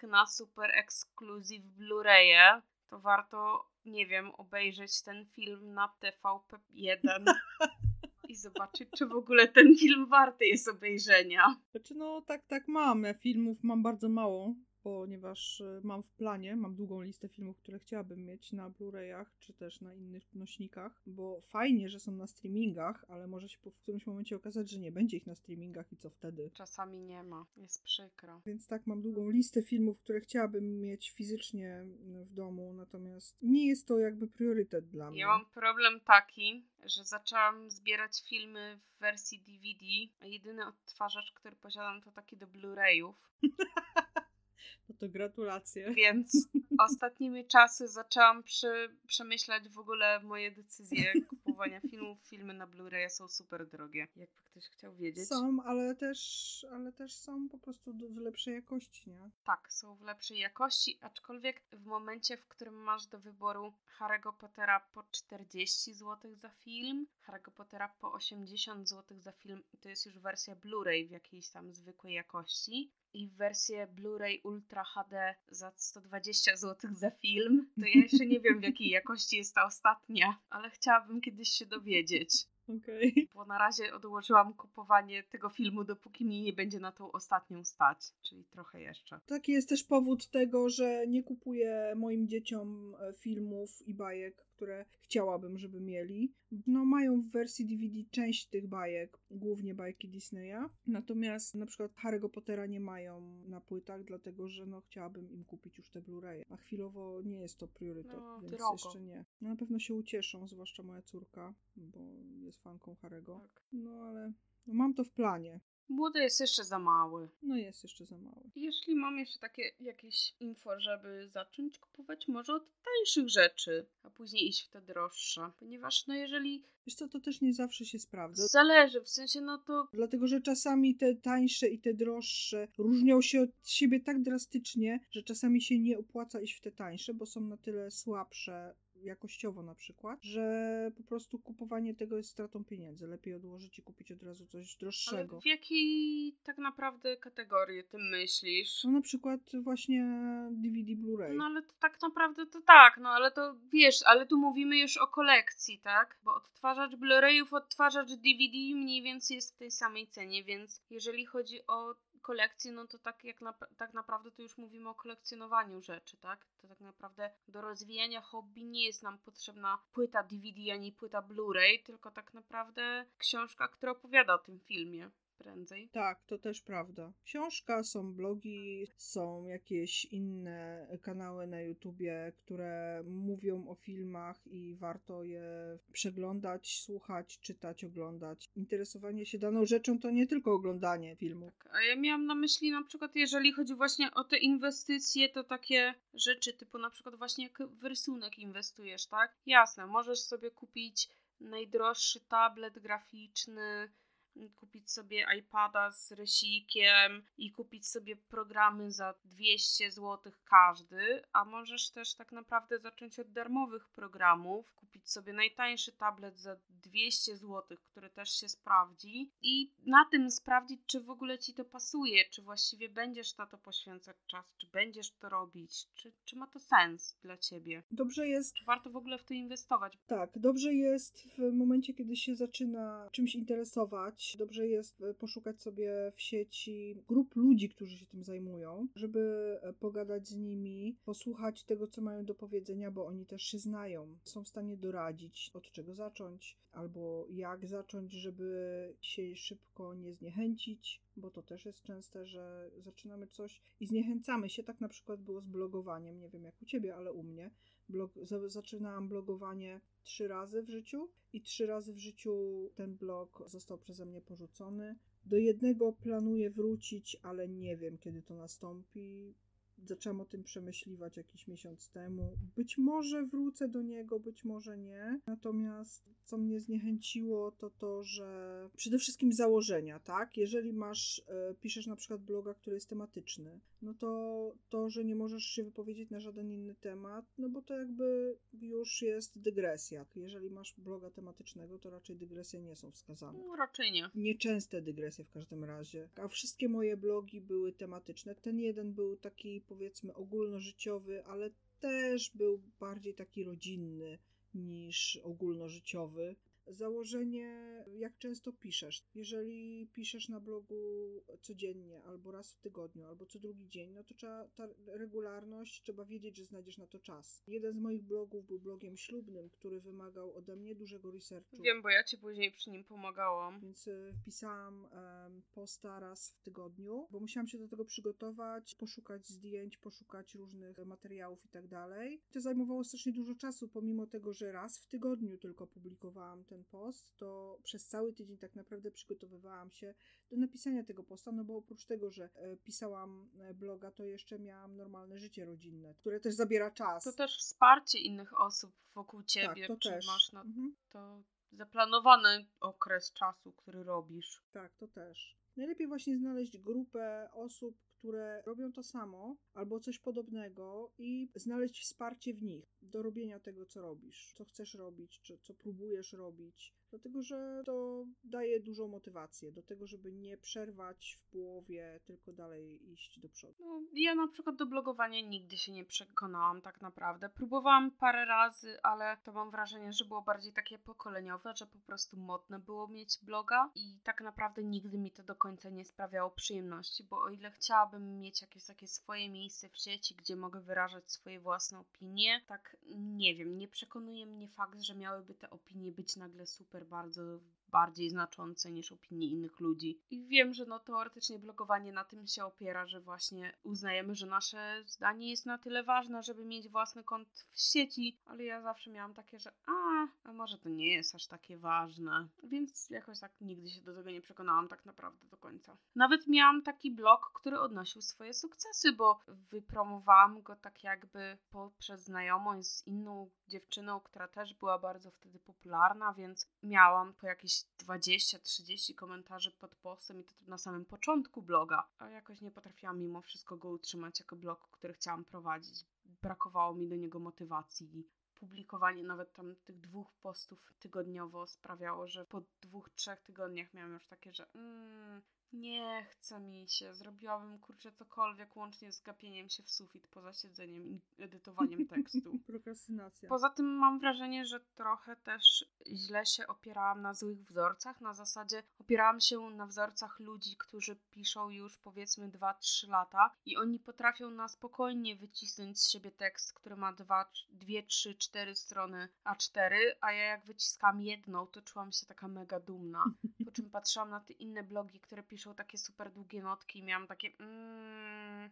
na super ekskluzyw Blu-raye, to warto, nie wiem, obejrzeć ten film na TVP1 i zobaczyć, czy w ogóle ten film warty jest obejrzenia. Znaczy, no tak, tak mam. Ja filmów mam bardzo mało, ponieważ e, mam w planie, mam długą listę filmów, które chciałabym mieć na Blu-rayach, czy też na innych nośnikach, bo fajnie, że są na streamingach, ale może się w którymś momencie okazać, że nie będzie ich na streamingach i co wtedy. Czasami nie ma, jest przykro. Więc tak, mam długą listę filmów, które chciałabym mieć fizycznie mm, w domu, natomiast nie jest to jakby priorytet dla mnie. Ja mam problem taki, że zaczęłam zbierać filmy w wersji DVD, a jedyny odtwarzacz, który posiadam, to taki do Blu-rayów. No to gratulacje. Więc ostatnimi czasy zaczęłam przy, przemyślać w ogóle moje decyzje kupowania filmów. Filmy na Blu-ray są super drogie. Jakby ktoś chciał wiedzieć. Są, ale też, ale też są po prostu w lepszej jakości, nie? Tak, są w lepszej jakości, aczkolwiek w momencie, w którym masz do wyboru Harry'ego Pottera po 40 zł za film, Harry'ego Pottera po 80 zł za film, to jest już wersja Blu-ray w jakiejś tam zwykłej jakości i wersję Blu-ray Ultra HD za 120 zł za film, to ja jeszcze nie wiem w jakiej jakości jest ta ostatnia, ale chciałabym kiedyś się dowiedzieć. Okej. Okay. Bo na razie odłożyłam kupowanie tego filmu, dopóki mi nie będzie na tą ostatnią stać, czyli trochę jeszcze. Taki jest też powód tego, że nie kupuję moim dzieciom e, filmów i bajek, które chciałabym, żeby mieli. No, mają w wersji DVD część tych bajek, głównie bajki Disneya. Natomiast na przykład Harry'ego Pottera nie mają na płytach, dlatego że no, chciałabym im kupić już te Blu-ray. A chwilowo nie jest to priorytet, no, więc drogo. jeszcze nie. No, na pewno się ucieszą, zwłaszcza moja córka, bo jest fanką Harry'ego. Tak. No ale no, mam to w planie. Młody jest jeszcze za mały. No jest jeszcze za mały. Jeśli mam jeszcze takie jakieś info, żeby zacząć kupować może od tańszych rzeczy, a później iść w te droższe. Ponieważ no jeżeli... Wiesz co, to też nie zawsze się sprawdza. Zależy, w sensie no to... Dlatego, że czasami te tańsze i te droższe różnią się od siebie tak drastycznie, że czasami się nie opłaca iść w te tańsze, bo są na tyle słabsze jakościowo na przykład, że po prostu kupowanie tego jest stratą pieniędzy. Lepiej odłożyć i kupić od razu coś droższego. Ale w jakiej tak naprawdę kategorii ty myślisz? No na przykład właśnie DVD Blu-ray. No ale to tak naprawdę to tak, no ale to wiesz, ale tu mówimy już o kolekcji, tak? Bo odtwarzacz Blu-rayów, odtwarzacz DVD mniej więcej jest w tej samej cenie, więc jeżeli chodzi o kolekcji, no to tak jak na, tak naprawdę to już mówimy o kolekcjonowaniu rzeczy, tak? To tak naprawdę do rozwijania hobby nie jest nam potrzebna płyta DVD ani płyta Blu-ray, tylko tak naprawdę książka, która opowiada o tym filmie prędzej. Tak, to też prawda. Książka, są blogi, są jakieś inne kanały na YouTubie, które mówią o filmach i warto je przeglądać, słuchać, czytać, oglądać. Interesowanie się daną rzeczą to nie tylko oglądanie filmu. Tak, a ja miałam na myśli na przykład, jeżeli chodzi właśnie o te inwestycje, to takie rzeczy typu na przykład właśnie jak w rysunek inwestujesz, tak? Jasne, możesz sobie kupić najdroższy tablet graficzny, kupić sobie iPada z rysikiem i kupić sobie programy za 200 zł każdy, a możesz też tak naprawdę zacząć od darmowych programów, kupić sobie najtańszy tablet za 200 zł, który też się sprawdzi i na tym sprawdzić, czy w ogóle ci to pasuje, czy właściwie będziesz na to poświęcać czas, czy będziesz to robić, czy, czy ma to sens dla ciebie. Dobrze jest. Czy warto w ogóle w to inwestować? Tak, dobrze jest w momencie, kiedy się zaczyna czymś interesować, dobrze jest e, poszukać sobie w sieci grup ludzi, którzy się tym zajmują, żeby e, pogadać z nimi, posłuchać tego, co mają do powiedzenia, bo oni też się znają. Są w stanie doradzić, od czego zacząć, albo jak zacząć, żeby się szybko nie zniechęcić, bo to też jest częste, że zaczynamy coś i zniechęcamy się. Tak na przykład było z blogowaniem. Nie wiem jak u ciebie, ale u mnie. Blog, zaczynałam blogowanie trzy razy w życiu i trzy razy w życiu ten blog został przeze mnie porzucony. Do jednego planuję wrócić, ale nie wiem kiedy to nastąpi. Zaczęłam o tym przemyśliwać jakiś miesiąc temu. Być może wrócę do niego, być może nie. Natomiast co mnie zniechęciło, to to, że przede wszystkim założenia, tak? Jeżeli masz, e, piszesz na przykład bloga, który jest tematyczny, no to to, że nie możesz się wypowiedzieć na żaden inny temat, no bo to jakby już jest dygresja. Jeżeli masz bloga tematycznego, to raczej dygresje nie są wskazane. No, raczej nie. Nieczęste dygresje w każdym razie. A wszystkie moje blogi były tematyczne. Ten jeden był taki powiedzmy ogólnożyciowy, ale też był bardziej taki rodzinny niż ogólnożyciowy założenie, jak często piszesz. Jeżeli piszesz na blogu codziennie, albo raz w tygodniu, albo co drugi dzień, no to trzeba ta regularność, trzeba wiedzieć, że znajdziesz na to czas. Jeden z moich blogów był blogiem ślubnym, który wymagał ode mnie dużego researchu. Wiem, bo ja ci później przy nim pomagałam. Więc e, wpisałam um, posta raz w tygodniu, bo musiałam się do tego przygotować, poszukać zdjęć, poszukać różnych materiałów i tak dalej. To zajmowało strasznie dużo czasu, pomimo tego, że raz w tygodniu tylko publikowałam ten ten post, to przez cały tydzień tak naprawdę przygotowywałam się do napisania tego posta, no bo oprócz tego, że e, pisałam e, bloga, to jeszcze miałam normalne życie rodzinne, które też zabiera czas. To też wsparcie innych osób wokół tak, ciebie. Tak, to Czy też. masz na mhm. to zaplanowany okres czasu, który robisz? Tak, to też. Najlepiej właśnie znaleźć grupę osób, które robią to samo albo coś podobnego i znaleźć wsparcie w nich do robienia tego, co robisz, co chcesz robić, czy co próbujesz robić. Dlatego że to daje dużą motywację do tego, żeby nie przerwać w połowie, tylko dalej iść do przodu. No, ja na przykład do blogowania nigdy się nie przekonałam tak naprawdę. Próbowałam parę razy, ale to mam wrażenie, że było bardziej takie pokoleniowe, że po prostu modne było mieć bloga i tak naprawdę nigdy mi to do końca nie sprawiało przyjemności, bo o ile chciałabym mieć jakieś takie swoje miejsce w sieci, gdzie mogę wyrażać swoje własne opinie, tak nie wiem, nie przekonuje mnie fakt, że miałyby te opinie być nagle super bardzo bardziej znaczące niż opinie innych ludzi. I wiem, że no teoretycznie blogowanie na tym się opiera, że właśnie uznajemy, że nasze zdanie jest na tyle ważne, żeby mieć własny kont w sieci, ale ja zawsze miałam takie, że a, a może to nie jest aż takie ważne. Więc jakoś tak nigdy się do tego nie przekonałam tak naprawdę do końca. Nawet miałam taki blog, który odnosił swoje sukcesy, bo wypromowałam go tak jakby poprzez znajomość z inną dziewczyną, która też była bardzo wtedy popularna, więc miałam po jakieś 20-30 komentarzy pod postem i to na samym początku bloga, a jakoś nie potrafiłam mimo wszystko go utrzymać jako blog, który chciałam prowadzić. Brakowało mi do niego motywacji. Publikowanie nawet tam tych dwóch postów tygodniowo sprawiało, że po dwóch, trzech tygodniach miałam już takie, że mm, nie chce mi się. Zrobiłabym kurczę cokolwiek łącznie z gapieniem się w sufit poza siedzeniem i edytowaniem tekstu. Prokrastynacja. Poza tym mam wrażenie, że trochę też źle się opierałam na złych wzorcach. Na zasadzie opierałam się na wzorcach ludzi, którzy piszą już powiedzmy 2-3 lata i oni potrafią na spokojnie wycisnąć z siebie tekst, który ma 2, 3, 4 strony A4, a ja jak wyciskam jedną, to czułam się taka mega dumna. Po czym patrzyłam na te inne blogi, które piszą takie super długie notki i miałam takie mm,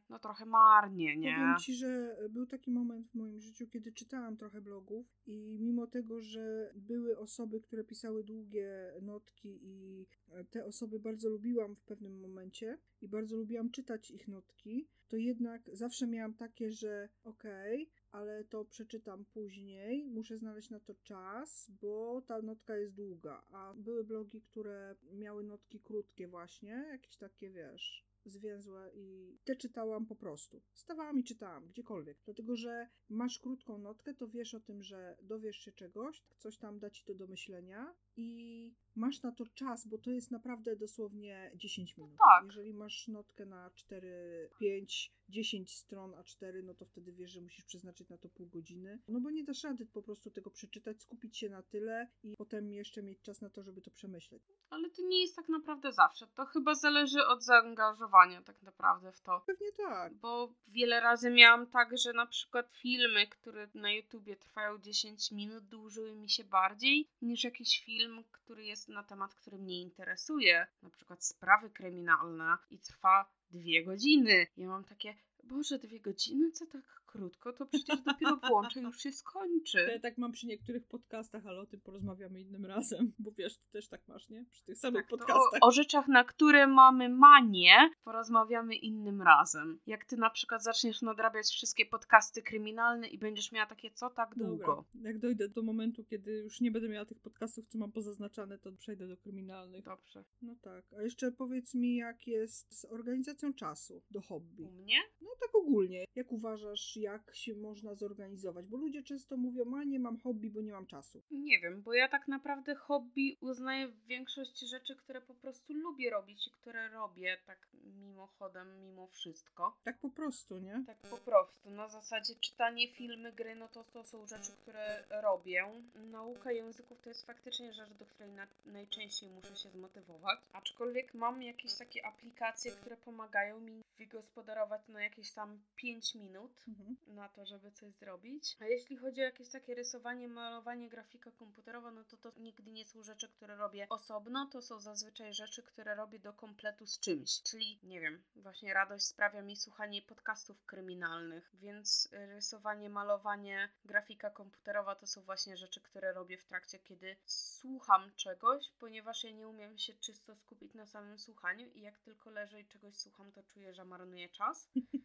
no trochę marnie, nie? Powiem Ci, że był taki moment w moim życiu, kiedy czytałam trochę blogów i mimo tego, że były osoby, które pisały długie notki i te osoby bardzo lubiłam w pewnym momencie i bardzo lubiłam czytać ich notki, to jednak zawsze miałam takie, że okej, okay, ale to przeczytam później, muszę znaleźć na to czas, bo ta notka jest długa. A były blogi, które miały notki krótkie, właśnie, jakieś takie wiesz zwięzłe i te czytałam po prostu. Stawałam i czytałam, gdziekolwiek. Dlatego, że masz krótką notkę, to wiesz o tym, że dowiesz się czegoś, coś tam da ci to do myślenia i masz na to czas, bo to jest naprawdę dosłownie 10 minut. No tak. Jeżeli masz notkę na 4, 5, 10 stron A4, no to wtedy wiesz, że musisz przeznaczyć na to pół godziny. No bo nie dasz rady po prostu tego przeczytać, skupić się na tyle i potem jeszcze mieć czas na to, żeby to przemyśleć. Ale to nie jest tak naprawdę zawsze. To chyba zależy od zaangażowania tak naprawdę w to. Pewnie tak. Bo wiele razy miałam tak, że na przykład filmy, które na YouTubie trwają 10 minut, dłużyły mi się bardziej niż jakiś film, który jest na temat, który mnie interesuje. Na przykład sprawy kryminalne i trwa dwie godziny. Ja mam takie, Boże, dwie godziny? Co tak krótko? To przecież dopiero włączę, już się skończy. Ja tak mam przy niektórych podcastach, ale o tym porozmawiamy innym razem, bo wiesz, ty też tak masz, nie? Przy tych samych tak, podcastach. O, o, rzeczach, na które mamy manię, porozmawiamy innym razem. Jak ty na przykład zaczniesz nadrabiać wszystkie podcasty kryminalne i będziesz miała takie, co tak długo? Dobra. Jak dojdę do momentu, kiedy już nie będę miała tych podcastów, co mam pozaznaczane, to przejdę do kryminalnych. Dobrze. No tak. A jeszcze powiedz mi, jak jest z organizacją czasu do hobby? U mnie? No tak ogólnie. Jak uważasz, jak się można zorganizować? Bo ludzie często mówią, a nie mam hobby, bo nie mam czasu. Nie wiem, bo ja tak naprawdę hobby uznaję większość rzeczy, które po prostu lubię robić i które robię tak mimochodem, mimo wszystko. Tak po prostu, nie? Tak po prostu. Na zasadzie czytanie, filmy, gry, no to, to są rzeczy, które robię. Nauka języków to jest faktycznie rzecz, do której na, najczęściej muszę się zmotywować. Aczkolwiek mam jakieś takie aplikacje, które pomagają mi wygospodarować na jakieś tam 5 minut mhm. Na to, żeby coś zrobić. A jeśli chodzi o jakieś takie rysowanie, malowanie, grafika komputerowa, no to to nigdy nie są rzeczy, które robię osobno, to są zazwyczaj rzeczy, które robię do kompletu z czymś. Czyli, nie wiem, właśnie radość sprawia mi słuchanie podcastów kryminalnych, więc rysowanie, malowanie, grafika komputerowa to są właśnie rzeczy, które robię w trakcie, kiedy słucham czegoś, ponieważ ja nie umiem się czysto skupić na samym słuchaniu i jak tylko leżę i czegoś słucham, to czuję, że marnuję czas.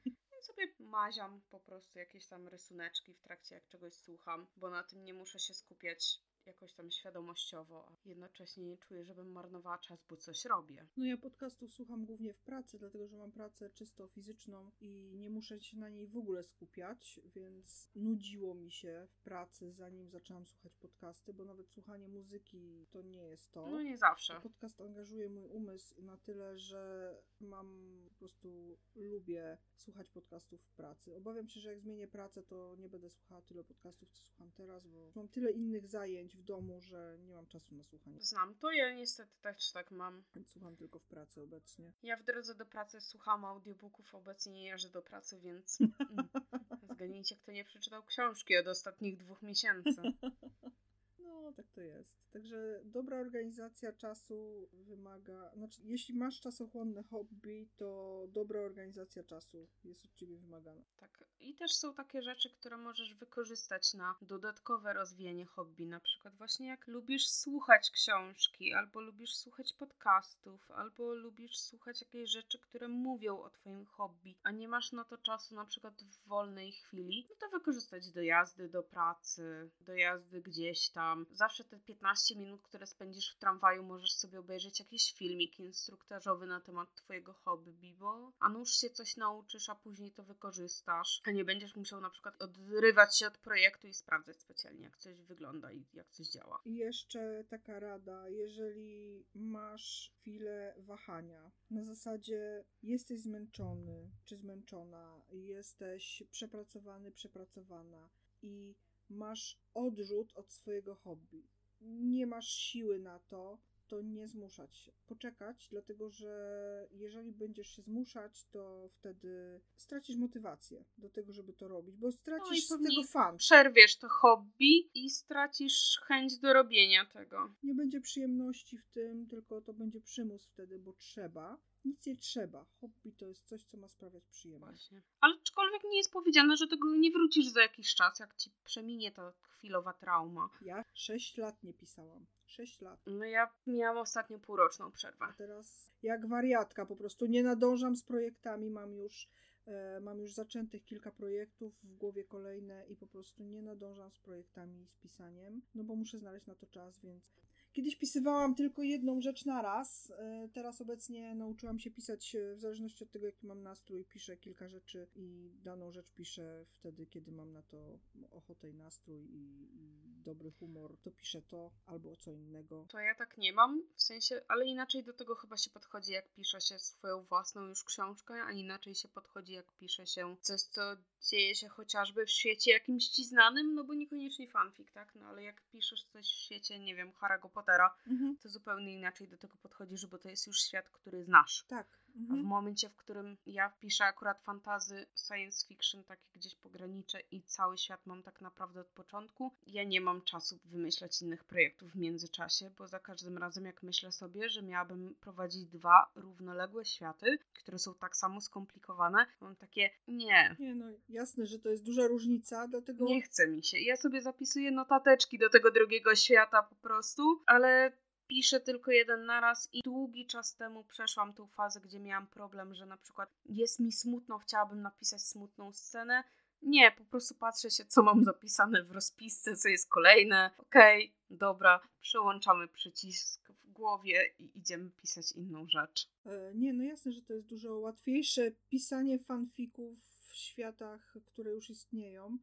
Sobie maziam po prostu jakieś tam rysuneczki w trakcie, jak czegoś słucham, bo na tym nie muszę się skupiać jakoś tam świadomościowo, a jednocześnie nie czuję, żebym marnowała czas, bo coś robię. No ja podcastów słucham głównie w pracy, dlatego że mam pracę czysto fizyczną i nie muszę się na niej w ogóle skupiać, więc nudziło mi się w pracy, zanim zaczęłam słuchać podcasty, bo nawet słuchanie muzyki to nie jest to. No nie zawsze. Podcast angażuje mój umysł na tyle, że mam po prostu lubię słuchać podcastów w pracy. Obawiam się, że jak zmienię pracę, to nie będę słuchała tyle podcastów, co słucham teraz, bo mam tyle innych zajęć w domu, że nie mam czasu na słuchanie. Znam to, ja niestety też tak mam. Słucham tylko w pracy obecnie. Ja w drodze do pracy słucham audiobooków, obecnie nie jeżdżę do pracy, więc mm, zgadnijcie, kto nie przeczytał książki od ostatnich dwóch miesięcy. No, tak to jest. Także dobra organizacja czasu wymaga. Znaczy, jeśli masz czasochłonne hobby, to dobra organizacja czasu jest od ciebie wymagana. Tak. I też są takie rzeczy, które możesz wykorzystać na dodatkowe rozwijanie hobby. Na przykład, właśnie jak lubisz słuchać książki, albo lubisz słuchać podcastów, albo lubisz słuchać jakiejś rzeczy, które mówią o Twoim hobby, a nie masz na to czasu, na przykład w wolnej chwili, no to wykorzystać do jazdy do pracy, do jazdy gdzieś tam. Zawsze te 15 minut, które spędzisz w tramwaju, możesz sobie obejrzeć jakiś filmik instruktażowy na temat Twojego hobby, bo a nuż się coś nauczysz, a później to wykorzystasz a nie będziesz musiał na przykład odrywać się od projektu i sprawdzać specjalnie, jak coś wygląda i jak coś działa. I jeszcze taka rada, jeżeli masz chwilę wahania, na zasadzie jesteś zmęczony czy zmęczona, jesteś przepracowany, przepracowana i masz odrzut od swojego hobby, nie masz siły na to, to nie zmuszać się. Poczekać, dlatego że jeżeli będziesz się zmuszać, to wtedy stracisz motywację do tego, żeby to robić, bo stracisz no z tego fan. Przerwiesz to hobby i stracisz chęć do robienia tego. Nie będzie przyjemności w tym, tylko to będzie przymus wtedy, bo trzeba. Nic nie trzeba. Hobby to jest coś, co ma sprawiać przyjemność. Właśnie. Ale aczkolwiek nie jest powiedziane, że tego nie wrócisz za jakiś czas, jak ci przeminie ta chwilowa trauma. Ja sześć lat nie pisałam. 6 lat. No ja miałam ostatnio półroczną przerwę. A teraz jak wariatka po prostu nie nadążam z projektami, mam już e, mam już zaczętych kilka projektów, w głowie kolejne i po prostu nie nadążam z projektami i z pisaniem, no bo muszę znaleźć na to czas, więc Kiedyś pisywałam tylko jedną rzecz na raz. E, teraz obecnie nauczyłam się pisać e, w zależności od tego, jaki mam nastrój. Piszę kilka rzeczy i daną rzecz piszę wtedy, kiedy mam na to ochotę i nastrój i, i dobry humor. To piszę to albo co innego. To ja tak nie mam, w sensie, ale inaczej do tego chyba się podchodzi, jak pisze się swoją własną już książkę, a inaczej się podchodzi, jak pisze się coś, co dzieje się chociażby w świecie jakimś ci znanym, no bo niekoniecznie fanfic, tak? No ale jak piszesz coś w świecie, nie wiem, Harry'ego Pottera, mhm. to zupełnie inaczej do tego podchodzisz, bo to jest już świat, który znasz. Tak. Mhm. A w mhm. momencie, w którym ja piszę akurat fantazy, science fiction, takie gdzieś pogranicze i cały świat mam tak naprawdę od początku, ja nie mam czasu wymyślać innych projektów w międzyczasie, bo za każdym razem jak myślę sobie, że miałabym prowadzić dwa równoległe światy, które są tak samo skomplikowane, mam takie nie. Nie no, jasne, że to jest duża różnica, dlatego... Nie chce mi się. Ja sobie zapisuję notateczki do tego drugiego świata po prostu, ale piszę tylko jeden naraz i długi czas temu przeszłam tą fazę, gdzie miałam problem, że na przykład jest mi smutno, chciałabym napisać smutną scenę. Nie, po prostu patrzę się, co mam zapisane w rozpisce, co jest kolejne. Okej, okay, dobra, przełączamy przycisk w głowie i idziemy pisać inną rzecz. E, nie, no jasne, że to jest dużo łatwiejsze pisanie fanfików w światach, które już istnieją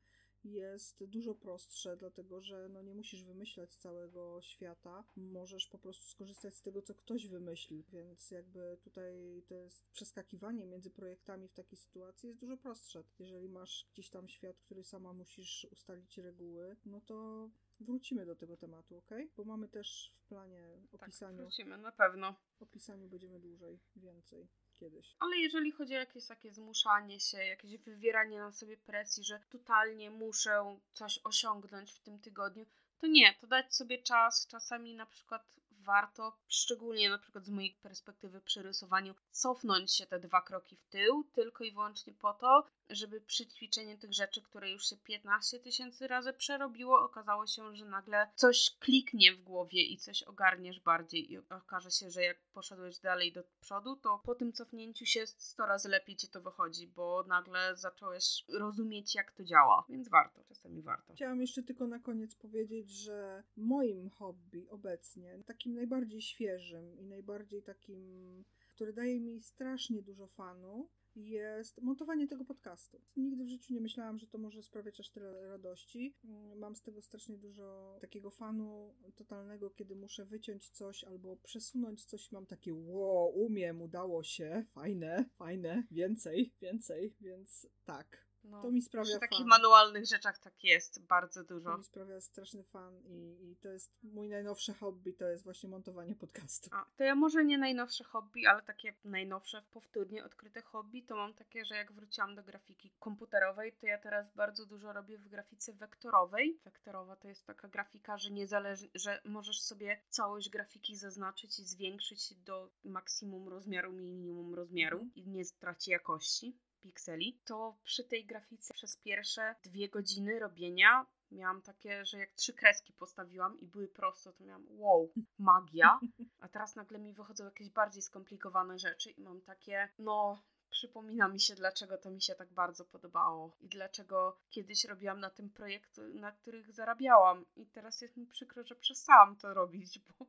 jest dużo prostsze, dlatego że no nie musisz wymyślać całego świata, możesz po prostu skorzystać z tego, co ktoś wymyślił, więc jakby tutaj to jest przeskakiwanie między projektami w takiej sytuacji jest dużo prostsze. Jeżeli masz gdzieś tam świat, który sama musisz ustalić reguły, no to wrócimy do tego tematu, ok? Bo mamy też w planie opisaniu. Tak, wrócimy, na pewno. Opisaniu będziemy dłużej, więcej kiedyś. Ale jeżeli chodzi o jakieś takie zmuszanie się, jakieś wywieranie na sobie presji, że totalnie muszę coś osiągnąć w tym tygodniu, to nie, to dać sobie czas. Czasami na przykład warto, szczególnie na przykład z mojej perspektywy przy rysowaniu, cofnąć się te dwa kroki w tył, tylko i wyłącznie po to, żeby przy ćwiczeniu tych rzeczy, które już się 15 tysięcy razy przerobiło, okazało się, że nagle coś kliknie w głowie i coś ogarniesz bardziej i okaże się, że jak poszedłeś dalej do przodu, to po tym cofnięciu się 100 razy lepiej ci to wychodzi, bo nagle zacząłeś rozumieć, jak to działa. Więc warto, czasami warto. Chciałam jeszcze tylko na koniec powiedzieć, że moim hobby obecnie, takim najbardziej świeżym i najbardziej takim, który daje mi strasznie dużo fanu, jest montowanie tego podcastu. Nigdy w życiu nie myślałam, że to może sprawiać aż tyle radości. Mam z tego strasznie dużo takiego fanu totalnego, kiedy muszę wyciąć coś albo przesunąć coś. Mam takie, wow, umiem, udało się, fajne, fajne, więcej, więcej, więc tak. No, to mi sprawia przy fan. takich manualnych rzeczach tak jest bardzo dużo. To mi sprawia straszny fan i, i to jest mój najnowsze hobby, to jest właśnie montowanie podcastu. A, to ja może nie najnowsze hobby, ale takie najnowsze, powtórnie odkryte hobby, to mam takie, że jak wróciłam do grafiki komputerowej, to ja teraz bardzo dużo robię w grafice wektorowej. Wektorowa to jest taka grafika, że niezależnie, że możesz sobie całość grafiki zaznaczyć i zwiększyć do maksimum rozmiaru, minimum rozmiaru mm. i nie straci jakości pikseli, to przy tej grafice przez pierwsze dwie godziny robienia miałam takie, że jak trzy kreski postawiłam i były prosto, to miałam wow, magia. A teraz nagle mi wychodzą jakieś bardziej skomplikowane rzeczy i mam takie, no przypomina mi się, dlaczego to mi się tak bardzo podobało i dlaczego kiedyś robiłam na tym projekt, na których zarabiałam. I teraz jest mi przykro, że przestałam to robić, bo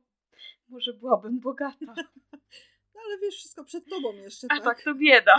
może byłabym bogata. No ale wiesz, wszystko przed tobą jeszcze, A tak? tak, to bieda.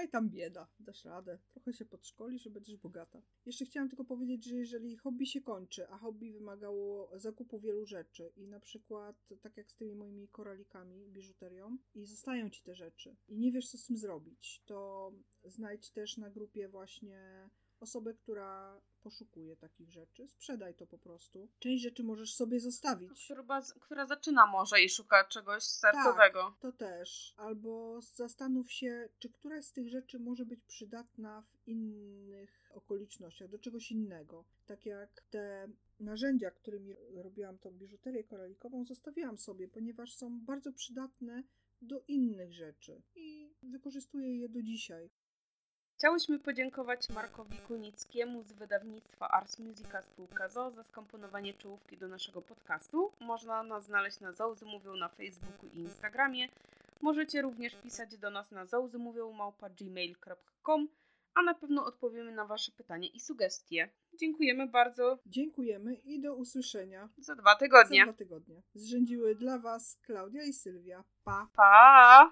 Ej, tam bieda, dasz radę. Trochę się podszkolisz i będziesz bogata. Jeszcze chciałam tylko powiedzieć, że jeżeli hobby się kończy, a hobby wymagało zakupu wielu rzeczy i na przykład tak jak z tymi moimi koralikami, biżuterią i zostają ci te rzeczy i nie wiesz co z tym zrobić, to znajdź też na grupie właśnie osobę, która poszukuje takich rzeczy. Sprzedaj to po prostu. Część rzeczy możesz sobie zostawić. Która, która zaczyna może i szuka czegoś startowego. Tak, to też. Albo zastanów się, czy któraś z tych rzeczy może być przydatna w innych okolicznościach, do czegoś innego. Tak jak te narzędzia, którymi robiłam tą biżuterię koralikową, zostawiłam sobie, ponieważ są bardzo przydatne do innych rzeczy i wykorzystuję je do dzisiaj. Chciałyśmy podziękować Markowi Kunickiemu z wydawnictwa Ars Musica Spółka ZO za skomponowanie czołówki do naszego podcastu. Można nas znaleźć na Zołzy Mówią na Facebooku i Instagramie. Możecie również pisać do nas na zołzymówią.gmail.com a na pewno odpowiemy na Wasze pytania i sugestie. Dziękujemy bardzo. Dziękujemy i do usłyszenia za dwa tygodnie. Za dwa tygodnie. Zrzędziły dla Was Klaudia i Sylwia. Pa! Pa!